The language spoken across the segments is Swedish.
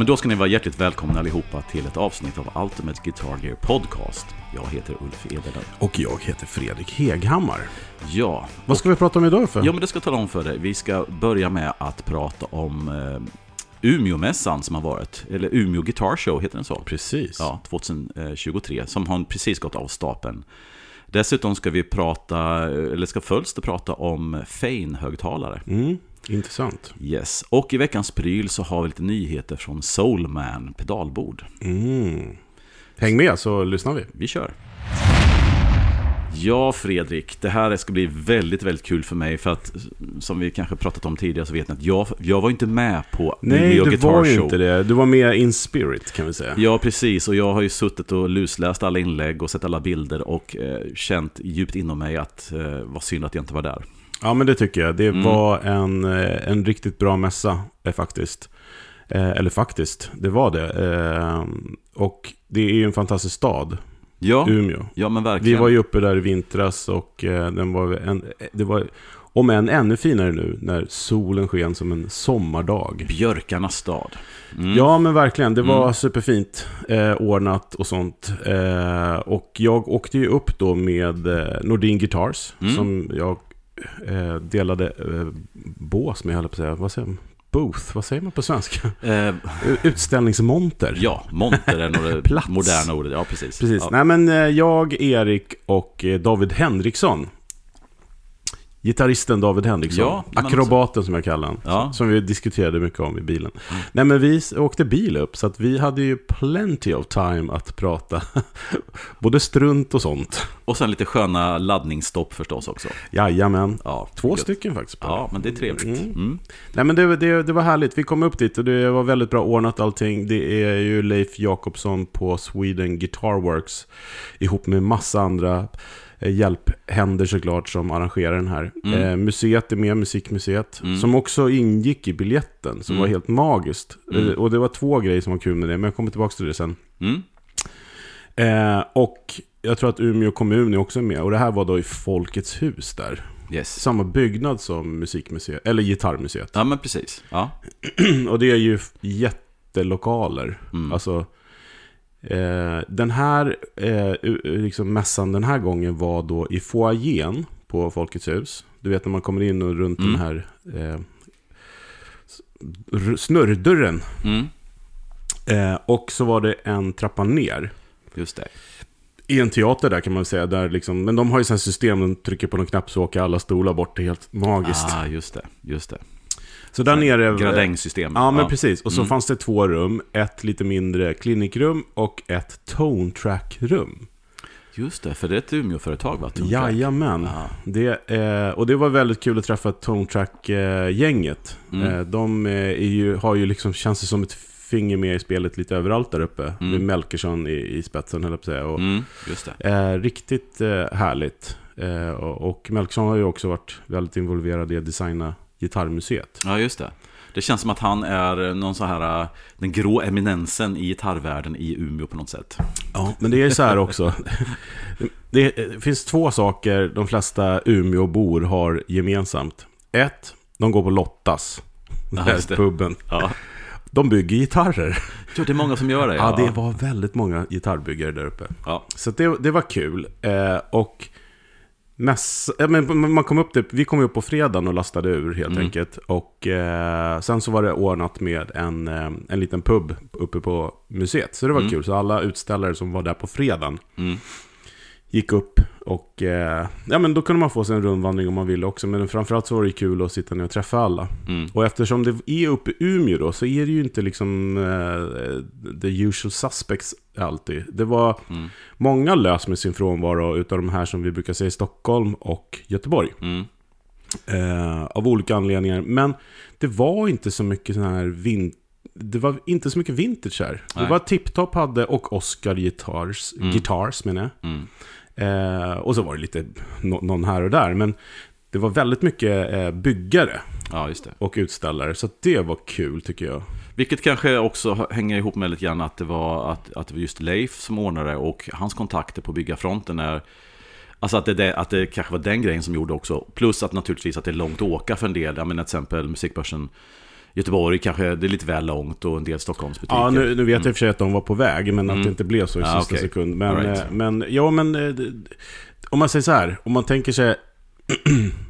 Men då ska ni vara hjärtligt välkomna allihopa till ett avsnitt av Ultimate Guitar Gear Podcast. Jag heter Ulf Edelöv. Och jag heter Fredrik Heghammar. Ja, Vad ska vi prata om idag för? ja, men det ska jag tala om för dig. Vi ska börja med att prata om eh, Umeåmässan som har varit. Eller Umeå Guitar Show, heter den så? Precis. Ja, 2023, som har precis gått av stapeln. Dessutom ska vi prata, eller ska Fölster prata om Fein-högtalare. Mm, intressant. Yes, och i veckans pryl så har vi lite nyheter från Soulman pedalbord. Mm. Häng med så lyssnar vi. Vi kör! Ja, Fredrik, det här ska bli väldigt, väldigt kul för mig för att som vi kanske pratat om tidigare så vet ni att jag, jag var inte med på Nej, Umeå du Guitar var ju Show. inte det. Du var med in spirit kan vi säga. Ja, precis. Och jag har ju suttit och lusläst alla inlägg och sett alla bilder och eh, känt djupt inom mig att eh, vad synd att jag inte var där. Ja, men det tycker jag. Det Mm. var en, eh, en riktigt bra mässa eh, faktiskt. Eh, eller faktiskt, det var det. Eh, och det är ju en fantastisk stad, Ja, Umeå. ja men Vi verkligen. var ju uppe där i vintras och eh, den var en, det var om än ännu finare nu när solen sken som en sommardag. Björkarnas stad. Mm. Ja, men verkligen. Det var Mm. superfint eh, ordnat och sånt. Eh, och jag åkte ju upp då med eh, Nordin Guitars, Mm. som jag eh, delade eh, bås med, höll jag på att säga. Vad säger man? Booth, vad säger man på svenska? Eh, Utställningsmonter. ja, monter är nog det moderna ordet. Ja, precis. Precis. Ja. Nej, men jag, Erik och David Henriksson. Gitarristen David Henriksson. Ja, Akrobaten som jag kallar honom. Ja. Som vi diskuterade mycket om i bilen. Nej, men vi åkte bil upp. Så att vi hade ju plenty of time att prata. Både strunt och sånt. Och sen lite sköna laddningsstopp förstås också. Jajamän. Ja, Två gött. stycken faktiskt. Ja, men det är trevligt. Mm. Mm. Nej men det, det, det var härligt, vi kom upp dit och det var väldigt bra ordnat allting. Det är ju Leif Jakobsson på Sweden Guitar Works ihop med massa andra hjälphänder såklart som arrangerar den här. Mm. Eh, museet är med, Musikmuseet, Mm. som också ingick i biljetten, som Mm. var helt magiskt. Mm. Eh, och det var två grejer som var kul med det, men jag kommer tillbaka till det sen. Mm. Eh, och jag tror att Umeå kommun är också med, och det här var då i Folkets hus där. Yes. Samma byggnad som Musikmuseet, eller Gitarrmuseet. Ja, men precis. Ja. Och det är ju jättelokaler. Mm. Alltså, eh, den här eh, liksom mässan den här gången var då i foajén på Folkets hus. Du vet när man kommer in och runt Mm. den här eh, snurrdörren. Mm. Eh, och så var det en trappa ner. Just det. I en teater där kan man säga. Där liksom, men de har ju sådana system, de trycker på någon knapp så åker alla stolar bort. Det är helt magiskt. Ah, just det. Just det. Så där nere... Gradängsystem. Ja, men precis. Och så Mm. fanns det två rum. Ett lite mindre klinikrum och ett tone track-rum. Just det, för det är ett Umeåföretag va? Track? Jajamän. Ja. Det, eh, och det var väldigt kul att träffa Tone Track-gänget. Mm. Eh, de eh, ju, har ju liksom, känns det som ett finger med i spelet lite överallt där uppe. Mm. Med Melkersson i, i spetsen, höll jag på att säga. Och, Mm, eh, riktigt härligt. Eh, och, och Melkersson har ju också varit väldigt involverad i att designa Gitarrmuseet. Ja, just det. Det känns som att han är någon så här, äh, den grå eminensen i gitarrvärlden i Umeå på något sätt. Ja, men det är så här också. Det, det finns två saker de flesta Umeåbor har gemensamt. Ett, de går på Lottas. Ja, Ja, det. puben. Ja. De bygger gitarrer. Jo, det är många som gör det. Ja, det var väldigt många gitarrbyggare där uppe. Ja. Så det, det var kul. Eh, och ja, men man kom upp det, vi kom upp på fredagen och lastade ur helt Mm. enkelt. Och eh, sen så var det ordnat med en, eh, en liten pub uppe på museet. Så det var Mm. kul. Så alla utställare som var där på fredagen Mm. Gick upp och eh, ja, men då kunde man få sig en rundvandring om man ville också. Men framförallt så var det kul att sitta ner och träffa alla. Mm. Och eftersom det är uppe i Umeå då så är det ju inte liksom eh, the usual suspects alltid. Det var Mm. många lös med sin frånvaro utav de här som vi brukar säga i Stockholm och Göteborg. Mm. Eh, av olika anledningar. Men det var inte så mycket sån här vin det var inte så mycket vintage här. Nej. Det var Tiptop hade och Oscar Guitars, Mm. Guitars menar jag. Mm. Eh, och så var det lite nå- någon här och där. Men det var väldigt mycket eh, byggare Ja, och utställare. Så det var kul tycker jag. Vilket kanske också hänger ihop med lite grann att det var, att, att det var just Leif som ordnade och hans kontakter på byggarfronten är Alltså att det, det, att det kanske var den grejen som gjorde också. Plus att naturligtvis att det är långt att åka för en del. Jag menar till exempel musikbörsen Göteborg kanske, det är lite väl långt och en del Stockholmsbutiker. Ja, nu, nu vet jag i och för sig att de var på väg, men att Mm. det inte blev så i Ja, sista okej. sekund. Men, right. eh, men, ja, men eh, om man säger så här, om man tänker sig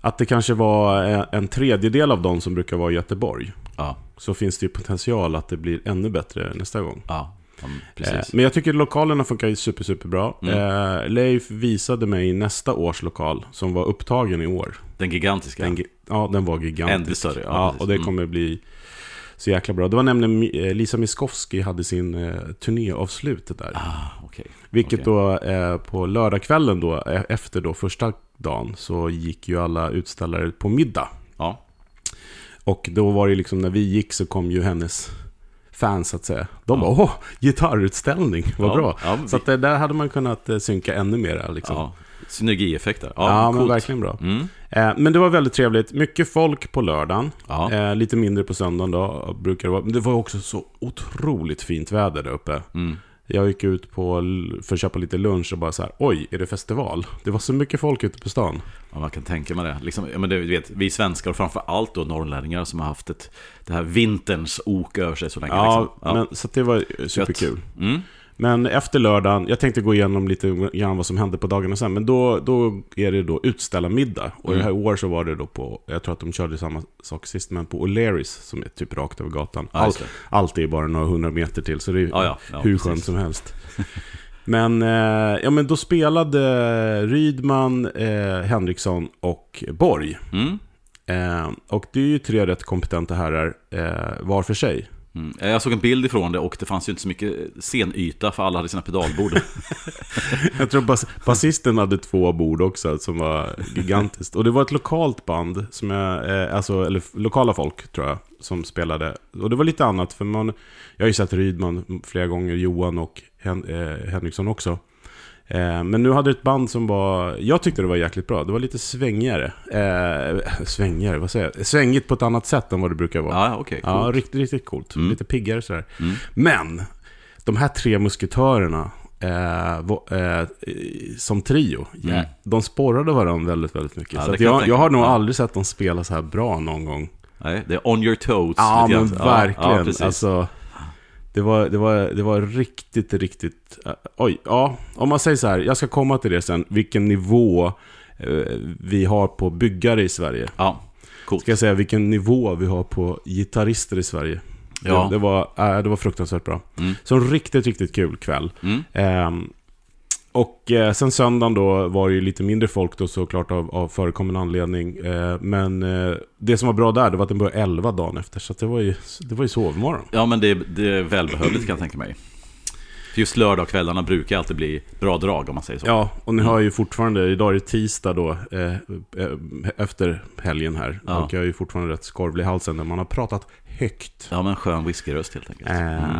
att det kanske var eh, en tredjedel av de som brukar vara i Göteborg, Ja, så finns det ju potential att det blir ännu bättre nästa gång. ja, ja precis. Men jag tycker lokalerna funkar super, super bra. Mm. Leif visade mig nästa års lokal som var upptagen i år. Den gigantiska. Den, ja, den var gigantisk. Ännu större, ja, Ja, och det Mm. kommer bli så jäkla bra. Det var nämligen eh, Lisa Miskovsky hade sin eh, turnéavslutet där. Ah, okej. Vilket okej. då eh, på lördagskvällen då, eh, efter då första dagen, så gick ju alla utställare på middag. Ja, Och då var det liksom, när vi gick så kom ju hennes fans att säga. De bara åh, gitarrutställning, vad Ja, bra. ja, men så att det där hade man kunnat eh, synka ännu mer liksom. ja. Synergieffekter. Ja, Ja, men verkligen bra. Mm. Eh, men det var väldigt trevligt. Mycket folk på lördagen. Ja. Eh, lite mindre på söndagen då, brukar det vara. Men det var också så otroligt fint väder där uppe. Mm. Jag gick ut på, för att köpa lite lunch och bara så här, oj, är det festival? Det var så mycket folk ute på stan. Ja, man kan tänka mig det. Liksom, ja, men det vet, vi svenskar och framför allt då norrlänningar som har haft ett, det här vinterns ok över sig så länge. Ja, liksom. Men, så det var superkul. Mm. Men efter lördagen, jag tänkte gå igenom lite grann vad som hände på dagarna sen, men då, då är det då utställarmiddag. Och Mm. det här år så var det då på, jag tror att de körde samma sak sist, men på O'Learys som är typ rakt över gatan. Ja, Allt, är bara några hundra meter till, så det är Ja, ja, ja, hur precis. skönt som helst. Men, eh, ja, men då spelade Rydman, eh, Henriksson och Borg. Mm. Eh, och det är ju tre rätt kompetenta herrar eh, var för sig. Mm. Eh, jag såg en bild ifrån det och det fanns ju inte så mycket scenyta för alla hade sina pedalbord. Jag tror bas basisten hade två bord också som var gigantiskt. Och det var ett lokalt band, som jag, eh, alltså, eller lokala folk tror jag, som spelade. Och det var lite annat, för man, jag har ju sett Rydman flera gånger, Johan och Hen eh, Henriksson också. Eh, men nu hade ett band som var, jag tyckte det var jäkligt bra. Det var lite svängigare. Eh, svängigare, vad säger jag? Svängigt på ett annat sätt än vad det brukar vara. ja, okej. Ja, coolt. riktigt, riktigt coolt. Mm. Lite piggare sådär. Mm. Men, de här tre musketörerna eh, eh, som trio, ja, Mm. de sporrade varandra väldigt, väldigt mycket. Ja, så jag jag, har nog Ja. aldrig sett dem spela så här bra någon gång. Nej, det är on your toes. Ja, men verkligen. Ja, alltså, det, var, det, var, det var riktigt, riktigt... eh, oj, ja. Om man säger så här, jag ska komma till det sen, vilken nivå eh, vi har på byggare i Sverige. ja, coolt. Ska jag säga vilken nivå vi har på gitarrister i Sverige. Ja. Det, det, var, äh, det var fruktansvärt bra. Mm. Så en riktigt, riktigt kul kväll. Mm. Och eh, sen söndagen då var det ju lite mindre folk då såklart av, av förekommande anledning. Eh, men eh, det som var bra där, det var att den började 11 dagen efter. Så det var ju, det var ju sovmorgon. Ja, men det, det är välbehövligt kan jag tänka mig. För just lördagskvällarna brukar alltid bli bra drag om man säger så. Ja, och ni har ju fortfarande, idag är det tisdag då, eh, eh, efter helgen här. Ja. Och jag är ju fortfarande rätt skorvlig i halsen när man har pratat högt. Ja, men skön whiskyröst helt enkelt. Eh, Mm.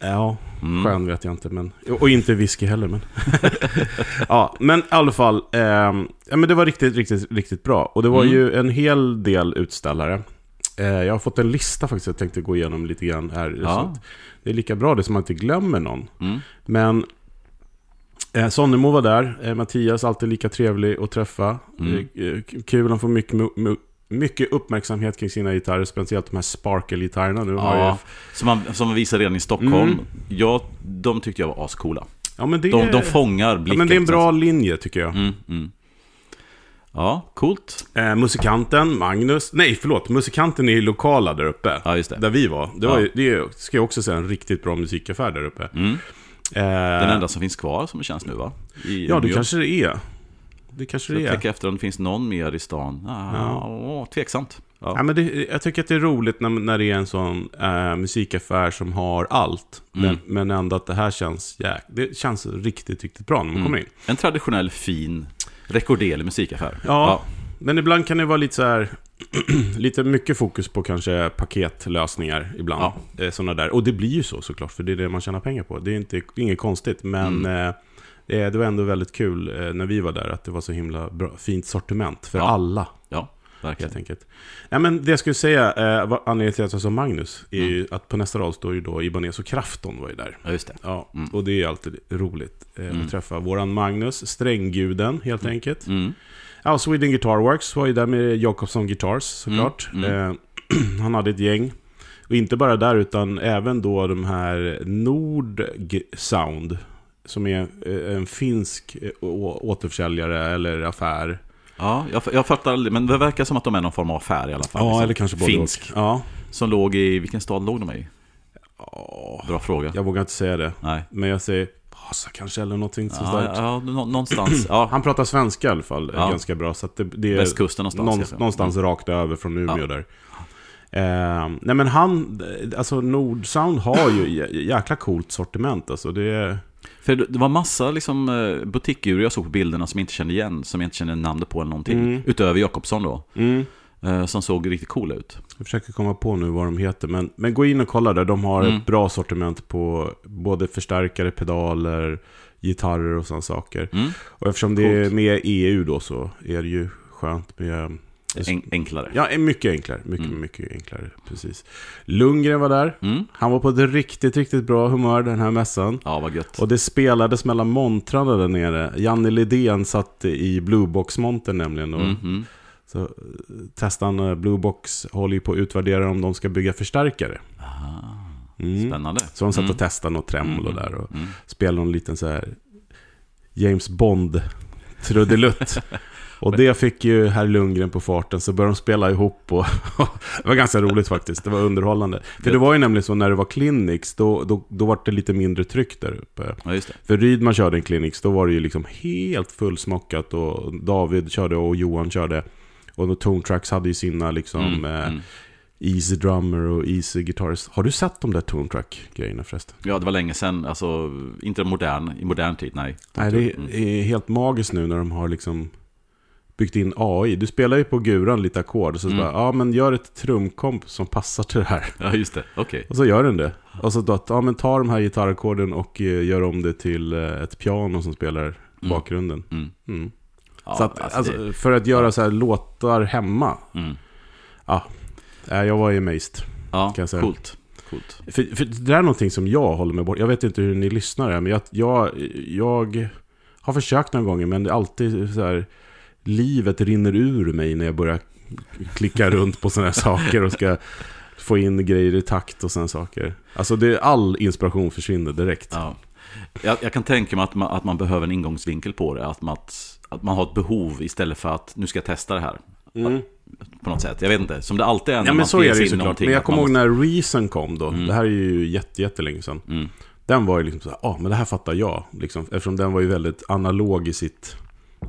Ja, Mm. skön vet jag inte, men... Och inte whisky heller, men... ja, men i alla fall. ehm, ja, men det var riktigt, riktigt, riktigt bra. Och det var Mm. ju en hel del utställare. Eh, jag har fått en lista faktiskt, jag tänkte gå igenom lite grann här. Ja. det är lika bra det som man inte glömmer någon. Mm. Men eh, Sonnemo var där. Eh, Mattias, alltid lika trevlig att träffa. Mm. Eh, eh, kul, han får mycket, mycket uppmärksamhet kring sina gitarrer. Speciellt de här Sparkle-gitarrerna. Nu Ja, som, man, som man visade redan i Stockholm. Mm. Ja, de tyckte jag var ascoola. ja, men det, De, är- de fångar ja, blicken. men det är en bra linje tycker jag. Mm, mm. Ja, coolt. Eh, musikanten, Magnus. Nej, förlåt. Musikanten är lokala där uppe. Ja, just det. Där vi var. Det, var Ja. ju, det är, ska jag också säga, en riktigt bra musikaffär där uppe. Mm. Eh, Den enda som finns kvar som det känns nu va? I Ja, det kanske det är. Det kanske det Jag är. tänker efter om det finns någon mer i stan. Ah, Ja. Tveksamt. Ja. Ja, men det, jag tycker att det är roligt när, när det är en sån eh, musikaffär som har allt. Mm. Men, men ändå att det här känns, jäk, det känns riktigt, riktigt bra när man Mm. kommer in. En traditionell, fin, rekorderlig musikaffär. Ja, men ibland kan det vara lite så här... lite mycket fokus på kanske paketlösningar ibland. Ja. Eh, såna där. Och det blir ju så såklart, för det är det man tjänar pengar på. Det är inte, inget konstigt, men Mm. eh, det, det var ändå väldigt kul eh, när vi var där, att det var så himla bra, fint sortiment för Ja. alla. ja, verkligen. Helt enkelt. Ja, men det jag skulle säga, eh, anledningen till att jag sa Magnus, är Mm. ju att på nästa rad står ju då Ibanez och Krafton var ju där. Ja, just det. Ja, Mm. och det är alltid roligt eh, Mm. att träffa våran Magnus, strängguden helt enkelt. Mm. Ja, och Sweden Guitar Works var ju där med Jakobsson Guitars såklart. Mm, mm. Eh, han hade ett gäng. Och inte bara där utan även då de här Nord Sound. Som är eh, en finsk eh, återförsäljare eller affär. Ja, jag, jag fattar aldrig, men det verkar som att de är någon form av affär i alla fall. Ja, liksom. eller kanske både Finsk. Ja. Som låg i, vilken stad låg de i? Bra fråga. Jag vågar inte säga det. Nej. Men jag säger Vasa kanske eller någonting sånt Ja, ja, nå- någonstans. Ja, Han pratar svenska i alla fall Ja. ganska bra. Så det, det är västkusten någonstans. någonstans rakt över från Umeå där. Eh, nej men han, alltså Nordsound har ju jä- jäkla coolt sortiment alltså. Det är, För det var massa liksom, eh, butikdjur jag såg på bilderna som jag inte kände igen, som jag inte kände namnet på eller någonting. Mm. Utöver Jakobsson då, mm, eh, som såg riktigt cool ut. jag försöker komma på nu vad de heter. Men, men gå in och kolla där. De har Mm. ett bra sortiment på både förstärkare, pedaler, gitarrer och sådana saker. Mm. Och eftersom det är Coolt. med EU då så är det ju skönt med... En, enklare. Ja, mycket enklare. Mycket, Mm. mycket enklare. Precis. Lundgren var där. Mm. Han var på ett riktigt, riktigt bra humör den här mässan. Ja, vad gött. Och det spelades mellan montrarna där nere. Janne Lidén satt i Bluebox-montern nämligen. Och Mm, mm. så eh, testade han Bluebox, håller ju på att utvärdera om de ska bygga förstärkare. Aha, Mm. Spännande. Så de satt Mm. och testade något tremolo Mm, där och Mm. spelade någon liten så här James Bond-trudelutt. Och det fick ju herr Lundgren på farten, så började de spela ihop och det var ganska roligt faktiskt, det var underhållande. För det var ju nämligen så när det var clinics, då, då, då var det lite mindre tryck där uppe. Ja, just det. För Rydman körde en clinics, då var det ju liksom helt fullsmockat och David körde och Johan körde. Och då Tone Tracks hade ju sina liksom Mm, eh, mm. Easy Drummer och Easy Guitarist. Har du sett de där Tone Track-grejerna förresten? Ja, det var länge sedan. Alltså, inte modern, i modern tid, nej. Nej, det Mm. är helt magiskt nu när de har liksom byggt in AI. Du spelar ju på guran lite ackord och så Mm. bara, ja men gör ett trumkomp som passar till det här. Ja, just det. Okej. Och så gör den det. Och så då, att, ja men ta de här gitarrackorden och eh, gör om det till eh, ett piano som spelar bakgrunden. Mm. Mm. Ja, så att, alltså, alltså, det- för att göra så här låtar hemma. mm. Eh, jag var ju amazed. Ja, kan jag säga. coolt. Coolt. För, för det där är någonting som jag håller mig bort. Jag vet inte hur ni lyssnar här, men jag, jag, jag har försökt några gånger, men det är alltid så här... Livet rinner ur mig när jag börjar klicka runt på sådana här saker och ska få in grejer i takt och sådana saker. Alltså det, all inspiration försvinner direkt. Ja. Jag, jag kan tänka mig att man, att man behöver en ingångsvinkel på det. Att man, att, att man har ett behov istället för att nu ska jag testa det här. Mm. På något sätt. Jag vet inte. Som det alltid är när Ja men man så är det in någonting, Men jag att kommer ihåg måste- när Reason kom då. Mm. Det här är ju jätte, jättelänge sedan. Mm. Den var ju liksom så här, ja men det här fattar jag. Liksom, eftersom den var ju väldigt analog i sitt...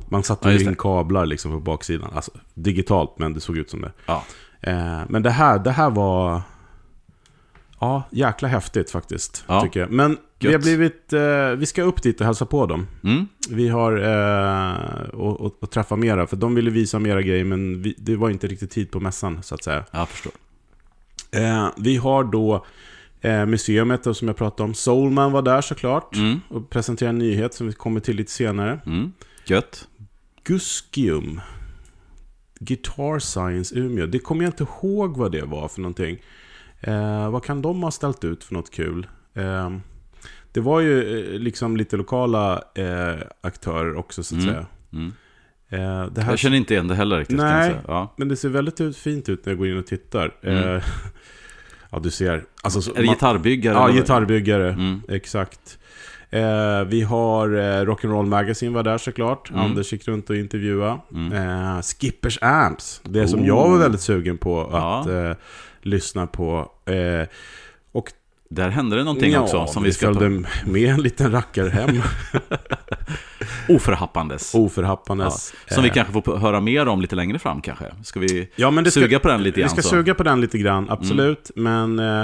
Man satte Ja, in kablar liksom på baksidan. Alltså digitalt, men det såg ut som det. Ja. Eh, men det här, det här var... Ja, jäkla häftigt faktiskt. Ja. Tycker jag. Men vi har blivit... Eh, vi ska upp dit och hälsa på dem. Mm. Vi har... Eh, och, och, och träffa mera. För de ville visa mera grejer, men vi, det var inte riktigt tid på mässan, så att säga. Jag förstår. Eh, vi har då eh, museumet då, som jag pratade om. Soulman var där såklart. Mm. Och presenterade en nyhet som vi kommer till lite senare. Mm. Gött. Guskium. Guitar Science Umeå. Det kommer jag inte ihåg vad det var för någonting. Eh, vad kan de ha ställt ut för något kul? Eh, det var ju eh, liksom lite lokala eh, aktörer också så att Mm. säga. Mm. Eh, det här, Jag känner inte igen det heller riktigt. Nej. Ja. Men det ser väldigt ut, fint ut när jag går in och tittar. Mm. Ja, du ser. Alltså, så- Är det man- gitarrbyggare? Ja, eller? gitarrbyggare. Mm. Exakt. Eh, vi har eh, Rock'n'Roll Magazine var där såklart. Mm. Anders gick runt och intervjuade. Mm. Eh, Skippers Amps. Det som Oh. jag var väldigt sugen på Ja. att eh, lyssna på. Eh, Där hände det någonting också som vi ska ta följde med en liten rackare hem. oförhappandes. Oförhappandes. Som vi Eh, kanske får höra mer om lite längre fram kanske. Ska vi ja, men det ska, suga på den lite Vi grann? ska så? suga på den lite grann, absolut. Men, eh,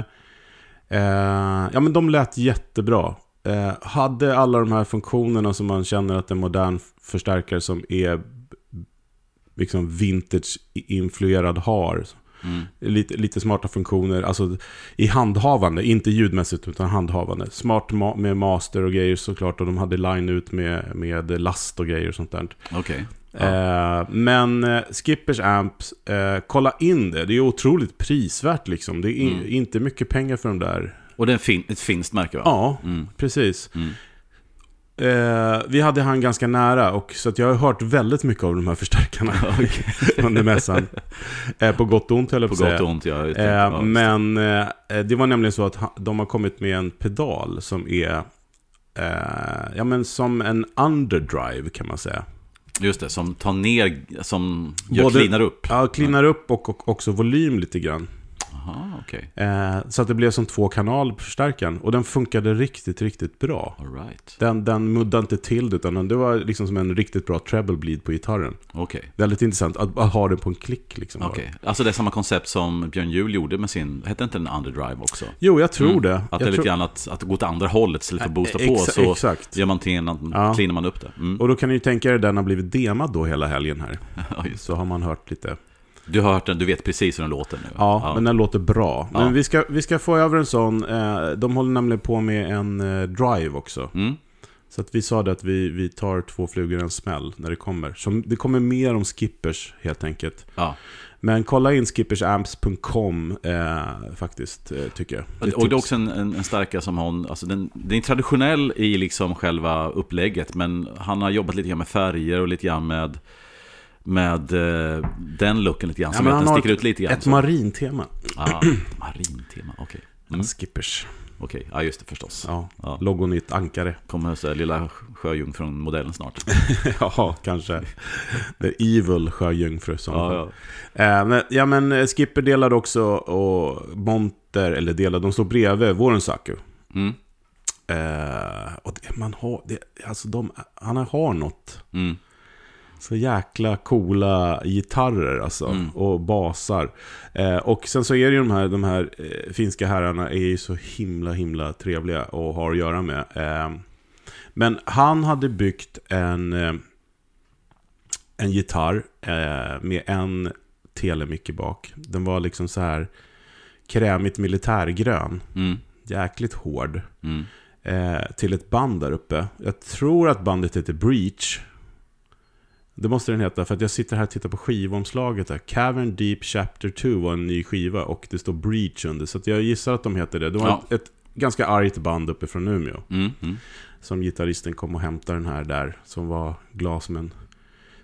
eh, ja, men de lät jättebra. Eh, hade alla de här funktionerna som man känner att en modern förstärkare som är liksom vintage-influerad har. Mm. Lite, lite smarta funktioner, alltså i handhavande, inte ljudmässigt utan handhavande. Smart ma- med master och grejer såklart och de hade line ut med, med last och grejer och sånt där. Okej. Ja. Eh, men eh, Skippers Amps, eh, kolla in det. Det är otroligt prisvärt liksom. Det är Mm. inte mycket pengar för de där. Och det är fin, ett finskt märke va? Ja, Mm. precis. Mm. Eh, vi hade han ganska nära, och, så jag har hört väldigt mycket av de här förstärkarna under mässan. Eh, på gott och ont, höll jag På på gott och ont, ja. Eh, ja men eh, det var nämligen så att de har kommit med en pedal som är eh, ja, men som en underdrive kan man säga. Just det, som tar ner, som gör Både- cleanar upp. Ja, cleanar upp och, och också volym lite grann. Aha, okej. Eh, så att det blev som två kanal på förstärkaren. Och den funkade riktigt, riktigt bra. All right. Den, den muddade inte till det, utan det var liksom som en riktigt bra treble bleed på gitarren. Okej. Väldigt intressant att, att ha det på en klick liksom. Okej. Alltså det är samma koncept som Björn Juhl gjorde med sin, hette inte den Underdrive också? Jo, jag tror Mm. det. Att jag det är lite grann att, att gå åt andra hållet istället för att boosta på, så Exakt. gör man till en, Ja. cleanar man upp det. Mm. Och då kan ni ju tänka er den har blivit demad då hela helgen här. Ja. Så har man hört lite. Du har hört den, du vet precis hur den låter nu? Ja, men den låter bra. Ja. Men vi ska, vi ska få över en sån. Eh, de håller nämligen på med en eh, drive också. Mm. Så att vi sa det att vi, vi tar två flugor i en smäll när det kommer. Som, det kommer mer om skippers helt enkelt. Ja. Men kolla in skippersamps.com eh, faktiskt, eh, tycker jag. Och det är också en, en, en stärkare som hon, alltså den, den är traditionell i liksom själva upplägget, men han har jobbat lite grann med färger och lite grann med, med eh, den looken lite grann, Ja, som att den sticker ut lite grann. Ett så. marintema. ah, marintema, okej. Mm, Skippers. okej, ja just det förstås. Ja. Ja. Logon i ett ankare. Kommer så här, lilla sjöjungfrun-modellen snart. ja, kanske. The Evil sjöjungfru som Ja, ja. Eh, men, ja, men eh, Skipper delade också och Monter, eller delade, de står bredvid Våren Saku. Mm, Eh, och det, man har, det, alltså de, han har något. mm, Så jäkla coola gitarrer alltså. Mm. Och basar. Eh, och sen så är det ju de här, de här eh, finska herrarna är ju så himla, himla trevliga och har att göra med. Eh, men han hade byggt en, eh, en gitarr eh, med en telemick i bak. Den var liksom så här krämigt militärgrön. mm, Jäkligt hård. mm. Eh, till ett band där uppe. Jag tror att bandet heter Breach. Det måste den heta, för att jag sitter här och tittar på skivomslaget. Där. Cavern Deep Chapter 2 var en ny skiva och det står Breach under. Så jag gissar att de heter det. Det var Ja. ett, ett ganska argt band uppe från Umeå. Mm, mm. Som gitarristen kom och hämtade den här där. Som var glad som en,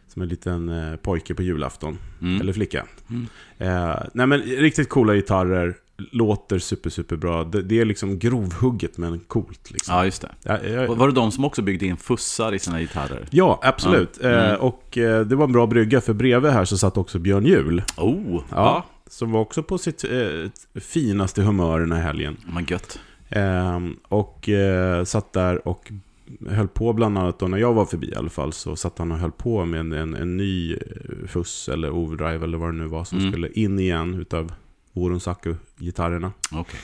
som en liten eh, pojke på julafton. Mm. Eller flicka. Mm. Eh, nej men riktigt coola gitarrer. Låter super, super bra. Det, det är liksom grovhugget men coolt liksom. Ja, just det. Ja, jag, Var- det de som också byggde in fussar i sina gitarrer? Ja, absolut. Ja. Mm. Eh, och eh, det var en bra brygga, för bredvid här så satt också Björn Juhl. Oh, Ja. Som var också på sitt eh, finaste humör den här helgen. Men gött. Eh, och eh, satt där och höll på bland annat då när jag var förbi i alla fall. Så satt han och höll på med en, en, en ny eh, fuss eller overdrive eller vad det nu var som Mm. skulle in igen utav Orunsaku-gitarrerna. Okej.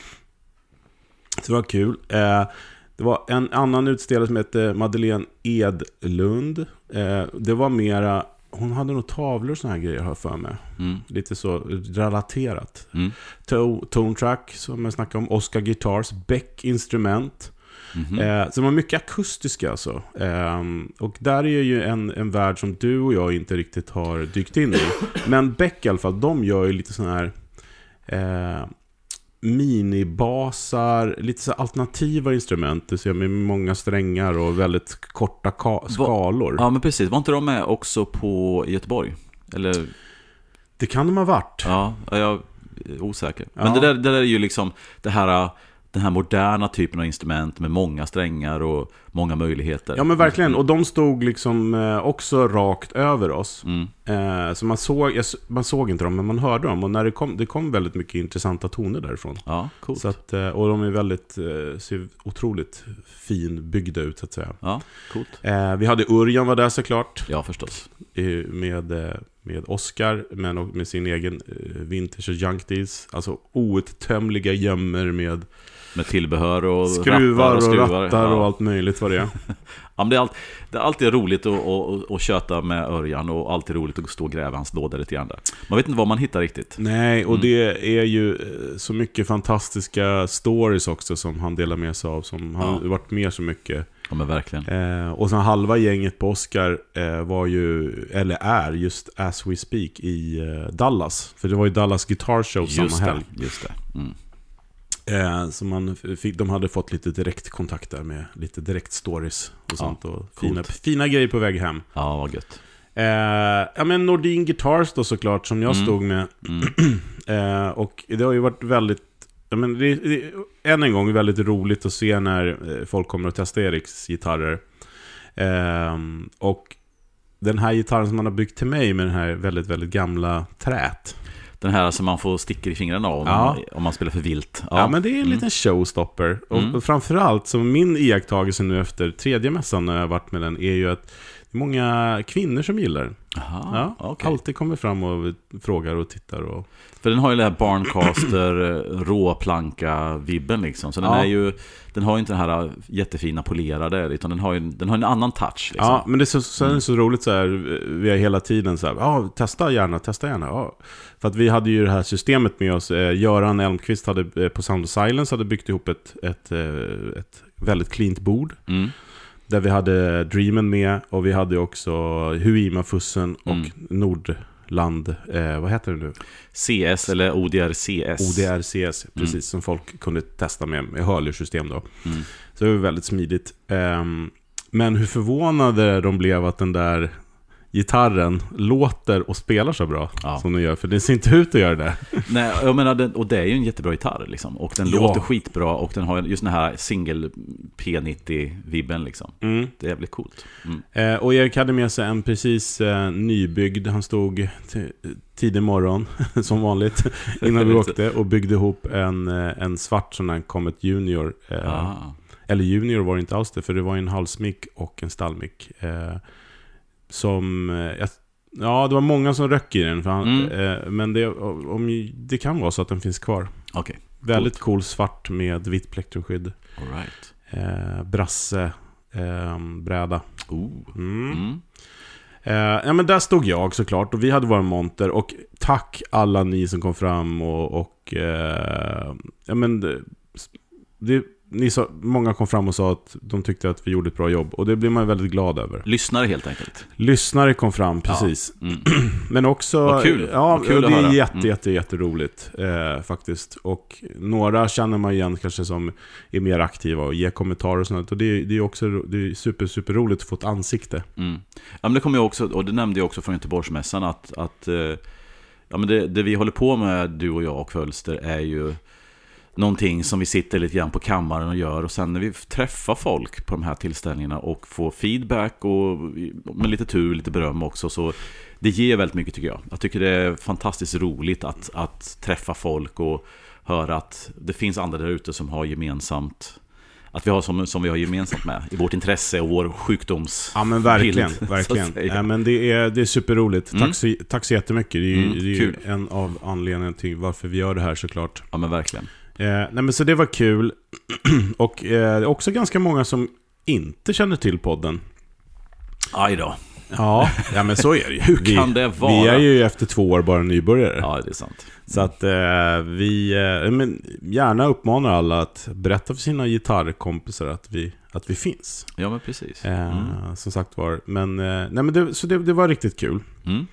Så det var kul. Eh, det var en annan utställare som hette Madeleine Edlund. Eh, det var mera, hon hade nog tavlor och såna här grejer har för mig. Mm. Lite så relaterat. Mm. To- Tone Track som jag snackade om. Oscar Guitars. Beck Instrument. Mhm. Eh, så de var mycket akustiska alltså. Eh, och där är ju en, en värld som du och jag inte riktigt har dykt in i. Men Beck i alla fall, de gör ju lite sådana här eh, minibasar, lite så alternativa instrument. Det ser med många strängar och väldigt korta ka- skalor. Ja, men precis. Var inte de med också på i Göteborg? Eller, Det kan de ha varit. ja, jag är osäker. Men Ja. det, där, det där är ju liksom det här, den här moderna typen av instrument med många strängar och många möjligheter. Ja men verkligen, och de stod liksom eh, också rakt över oss. Mm. Eh, så man såg, man såg inte dem, men man hörde dem. Och när det kom, det kom väldigt mycket intressanta toner därifrån. Ja, coolt. Så att, eh, och de är väldigt, ser otroligt finbyggda ut så att säga. Ja, coolt. Vi hade Urjan var där såklart. Ja, förstås. Med, med Oscar, men också med sin egen eh, Vintage och Junk Deals. Alltså outtömliga gömmer med Med tillbehör och skruvar och, skruvar. rattar ja. och allt möjligt vad det är. Ja, det, är allt, det är alltid roligt att, att, att köta med Örjan och alltid roligt att stå och gräva hans låda lite grann där. Man vet inte vad man hittar riktigt. Nej, och Mm. det är ju eh, så mycket fantastiska stories också som han delar med sig av. Som har Ja. varit med så mycket. Ja, men verkligen. Eh, och sen halva gänget på Oscar eh, var ju, eller är, just as we speak i eh, Dallas. För det var ju Dallas Guitar Show Just samma helg. Just det. Mm. Eh, så man fick, de hade fått lite direktkontakt där med lite direkt-stories och sånt. och fina, fina grejer på väg hem. Ja, vad gött. Eh, ja men Nordin Guitars då såklart, som jag Mm. stod med. Mm. Eh, och det har ju varit väldigt, ja men det, det, än en gång väldigt roligt att se när eh, folk kommer att testa Eriks gitarrer. Ehm, och den här gitarren som man har byggt till mig med den här väldigt, väldigt gamla trät. Den här som man får stickor i fingrarna av om, Ja. om man spelar för vilt. Ja, men det är en Mm. liten showstopper. Och, Mm. och framförallt, så min iakttagelse nu efter tredje mässan när jag har varit med den, är ju att det är många kvinnor som gillar den. Aha, Ja, okej. Alltid kommer fram och frågar och tittar. Och... För den har ju den här Barncaster eh, råplanka-vibben liksom. Så den, Ja. är ju, den har ju inte den här eh, jättefina polerade, utan den har ju den har en annan touch. Liksom. Ja, men det är så, så, är Mm. det så roligt så här, vi har hela tiden så här, ja, testa gärna, testa gärna. Ja. För att vi hade ju det här systemet med oss. Eh, Göran Elmqvist hade, på Sound of Silence hade byggt ihop ett, ett, ett väldigt cleant bord. Mm. Där vi hade Dreamen med och vi hade också Huima-fussen och Mm. Nordland, eh, vad heter det nu? CS eller ODR-CS. ODRCS, precis, som folk kunde testa med, med hörlursystem då. Mm. Så det var väldigt smidigt. Ehm, men hur förvånade de blev att den där gitarren låter och spelar så bra Ja. som den gör. För det ser inte ut att göra det. Nej, jag menar, den, och det är ju en jättebra gitarr liksom. Och den Ja. låter skitbra och den har ju just den här single P90-vibben liksom. Mm. Det är jävligt coolt. Mm. Eh, och Erik hade med sig en precis eh, nybyggd, han stod tidig morgon, som vanligt, innan vi åkte och byggde ihop en, eh, en svart sån här Comet Junior. Eh, Ah. Eller Junior var det inte alls det, för det var en halsmick och en stallmick. Som, eh, jag, ja det var många som röck i den, han, Mm. eh, men det, om, det kan vara så att den finns kvar. Okej, Väldigt cool svart med vitt plektrummskydd. alright. Eh, brasse, eh, bräda. Oh. Mm. Mm. Eh, ja, men där stod jag såklart och vi hade våra monter och tack alla ni som kom fram och, och eh, ja, men det, det, ni sa, många kom fram och sa att de tyckte att vi gjorde ett bra jobb och det blir man väldigt glad över. Lyssnare helt enkelt. Lyssnare kom fram, precis. Mm. Men också... Vad kul. Ja, Vad kul det är jätte, Mm. jätte, jätteroligt eh, faktiskt. Och några känner man igen kanske som är mer aktiva och ger kommentarer och sånt. Och det, är- det är också det är super, super roligt att få ett ansikte. Mm. Ja, men det kommer jag också, och det nämnde jag också från Göteborgsmässan, att, att eh, ja, men det, det vi håller på med, du och jag och Fölster, är ju någonting som vi sitter lite grann på kammaren och gör. Och sen när vi träffar folk på de här tillställningarna och får feedback och med lite tur, lite beröm också, så det ger väldigt mycket tycker jag. Jag tycker det är fantastiskt roligt att, att träffa folk och höra att det finns andra där ute som har gemensamt att vi har som, som vi har gemensamt med i vårt intresse och vår sjukdoms... Ja men verkligen, bild, verkligen. Ja, men det, är, det är superroligt. Mm. Tack, så, tack så jättemycket. Det är, Mm, det är en av anledningarna till varför vi gör det här såklart. Ja men verkligen. Eh, nej men så det var kul. och eh, det är också ganska många som inte känner till podden. Aj då. Ja, ja men så är det ju. Hur kan det vara? Vi är ju efter två år bara nybörjare. Ja, det är sant. Så att eh, vi eh, men gärna uppmanar alla att berätta för sina gitarrkompisar att vi, att vi finns. Ja, men precis. Eh, Mm. Som sagt var. Men, eh, nej, men det, så det, det var riktigt kul. Mm.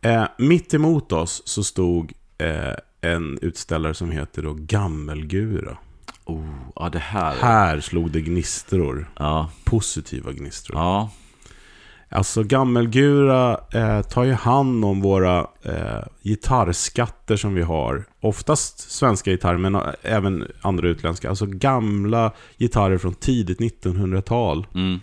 Eh, mitt emot oss så stod eh, en utställare som heter då Gammelgura. Oh, ja, det här. Här slog det gnistor. Ja, Positiva gnistor. ja. Alltså Gammelgura eh, tar ju hand om våra eh, gitarrskatter som vi har. Oftast svenska gitarrer, men eh, även andra utländska. Alltså gamla gitarrer från tidigt 1900-tal. Mm.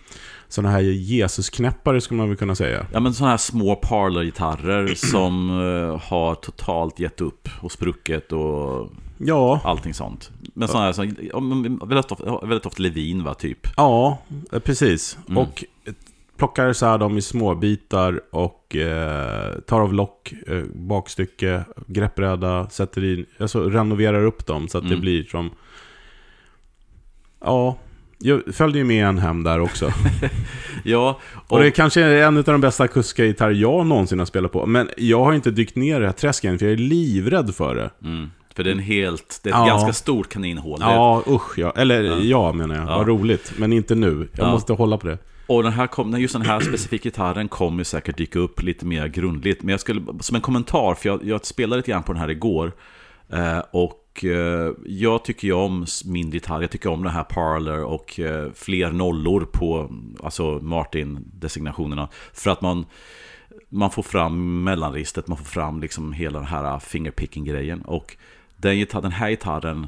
Sådana här Jesusknäppare skulle man väl kunna säga. Ja, men sådana här små parlor-gitarrer som eh, har totalt gett upp och spruckit och Ja, allting sånt. Men sådana här, som, väldigt, ofta, väldigt ofta Levin va, typ. ja eh, precis. Mm. Och plockar så här dem i små bitar och eh, tar av lock, eh, bakstycke, greppbräda, sätter i, alltså renoverar upp dem så att det Mm. blir som... Ja, jag följde ju med en hem där också. Ja, Och, och, det kanske är en av de bästa kuska-gitarrer jag någonsin har spelat på. Men jag har inte dykt ner i det här träsket för jag är livrädd för det. mm, för det är en helt, det är ett Ja. ganska stort kaninhål. Ja, usch ja. Eller ja, Ja. menar jag. Ja. Vad roligt. Men inte nu. Jag Ja. måste hålla på det. Och den här kom, just den här specifika gitarren kommer säkert dyka upp lite mer grundligt. Men jag skulle, som en kommentar, för jag, jag spelade lite grann på den här igår. Eh, och och eh, jag tycker ju om min mindre. Jag tycker om den här Parler och eh, fler nollor på alltså Martin-designationerna. För att man, man får fram mellanristet, man får fram liksom hela den här fingerpicking-grejen. Och den, den här gitarren,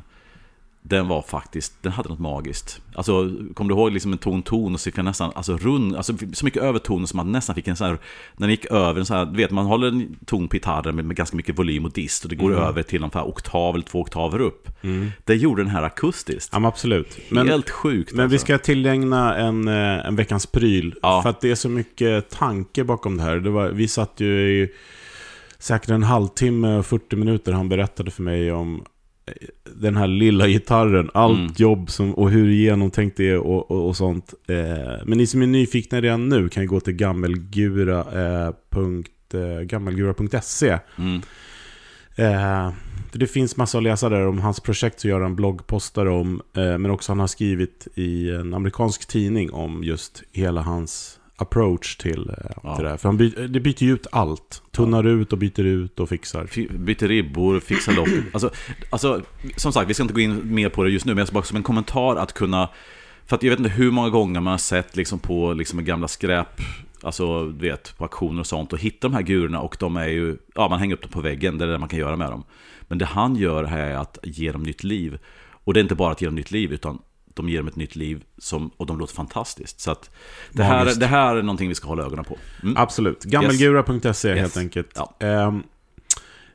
den var faktiskt, den hade något magiskt. Alltså, kommer du ihåg liksom en ton ton och så fick jag nästan, alltså rund, alltså så mycket övertoner som man nästan fick en sån här, när den gick över en sån här, du vet man håller en ton på gitarren med, med ganska mycket volym och dist och det går över till här oktav eller två oktaver upp. Det gjorde den här akustiskt. Ja, men absolut. Men, Helt sjukt men vi alltså. ska tillägna en, eh, en veckans pryl. Ja. För att det är så mycket tanke bakom det här. Det var, vi satt ju i säkert en halvtimme och 40 minuter. Han berättade för mig om den här lilla gitarren, allt Mm. jobb som, och hur genomtänkt det är och, och, och sånt. Eh, men ni som är nyfikna redan nu kan gå till gammelgura, eh, eh, gammelgura.se. Mm. Eh, det finns massa att läsa där om hans projekt så gör han bloggpostar om. Eh, men också han har skrivit i en amerikansk tidning om just hela hans approach till, eh, Ja. till det här. För han by, det byter ju ut allt. Tunnar ut och byter ut och fixar. Fi- Byter ribbor, fixar lock. Alltså, alltså, som sagt, vi ska inte gå in mer på det just nu, men jag ska bara som en kommentar att kunna... För att jag vet inte hur många gånger man har sett liksom på liksom gamla skräp, alltså du vet, på auktioner och sånt, och hittar de här gurorna och de är ju, ja man hänger upp dem på väggen, det är det man kan göra med dem. Men det han gör här är att ge dem nytt liv. Och det är inte bara att ge dem nytt liv, utan de ger dem ett nytt liv som, och de låter fantastiskt. Så att det här, det här är någonting vi ska hålla ögonen på. Mm. Absolut. Gammelgura.se helt Yes. enkelt. Ja. Ehm,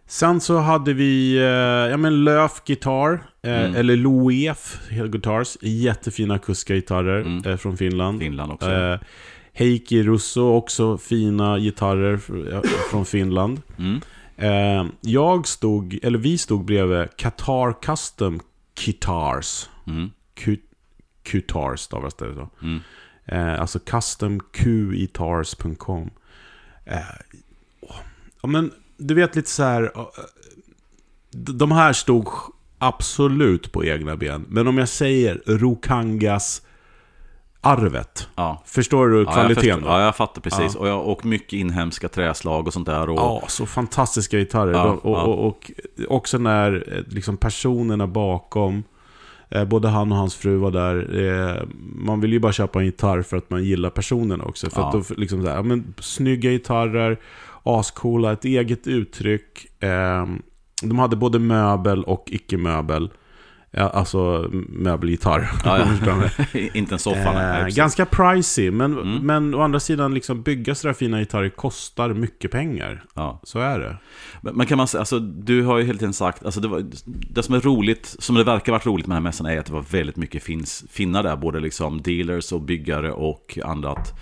sen så hade vi, eh, ja men Löf Guitar, eh, Mm. eller Loef Guitars. Jättefina akustiska Mm. eh, från Finland. Finland också. Eh, Heikki Russo, också fina gitarrer från Finland. Mm. Eh, jag stod, eller vi stod bredvid Qatar Custom Guitars. Mm. Qtars stavas det så. Mm. Eh, alltså customqitars.com. Eh, ja, men du vet lite så här. eh, De här stod absolut på egna ben. Men om jag säger Rokangas arvet. Ja. Förstår du Ja, jag kvaliteten förstår. då? Ja, jag fattar precis. Ja. Och, jag, och mycket inhemska träslag och sånt där. Och, Ja, så fantastiska gitarrer. Ja, och, ja. och, och också när eh, liksom personerna bakom, både han och hans fru var där. Eh, man vill ju bara köpa en gitarr för att man gillar personerna också. För Ja. att då, liksom så här, men, snygga gitarrer, ascoola, ett eget uttryck. Eh, de hade både möbel och icke-möbel. Ja, alltså möbelgitarr. Ja, ja. Inte en soffa. Eh, ganska pricey, men, Mm. men å andra sidan, liksom, bygga sådär fina gitarrer kostar mycket pengar. Ja. Så är det. Men men kan man säga, alltså, du har ju hela tiden sagt, alltså, det, var, det som är roligt, som det verkar varit roligt med den här mässan är att det var väldigt mycket finns, finnar där, både liksom dealers och byggare och annat.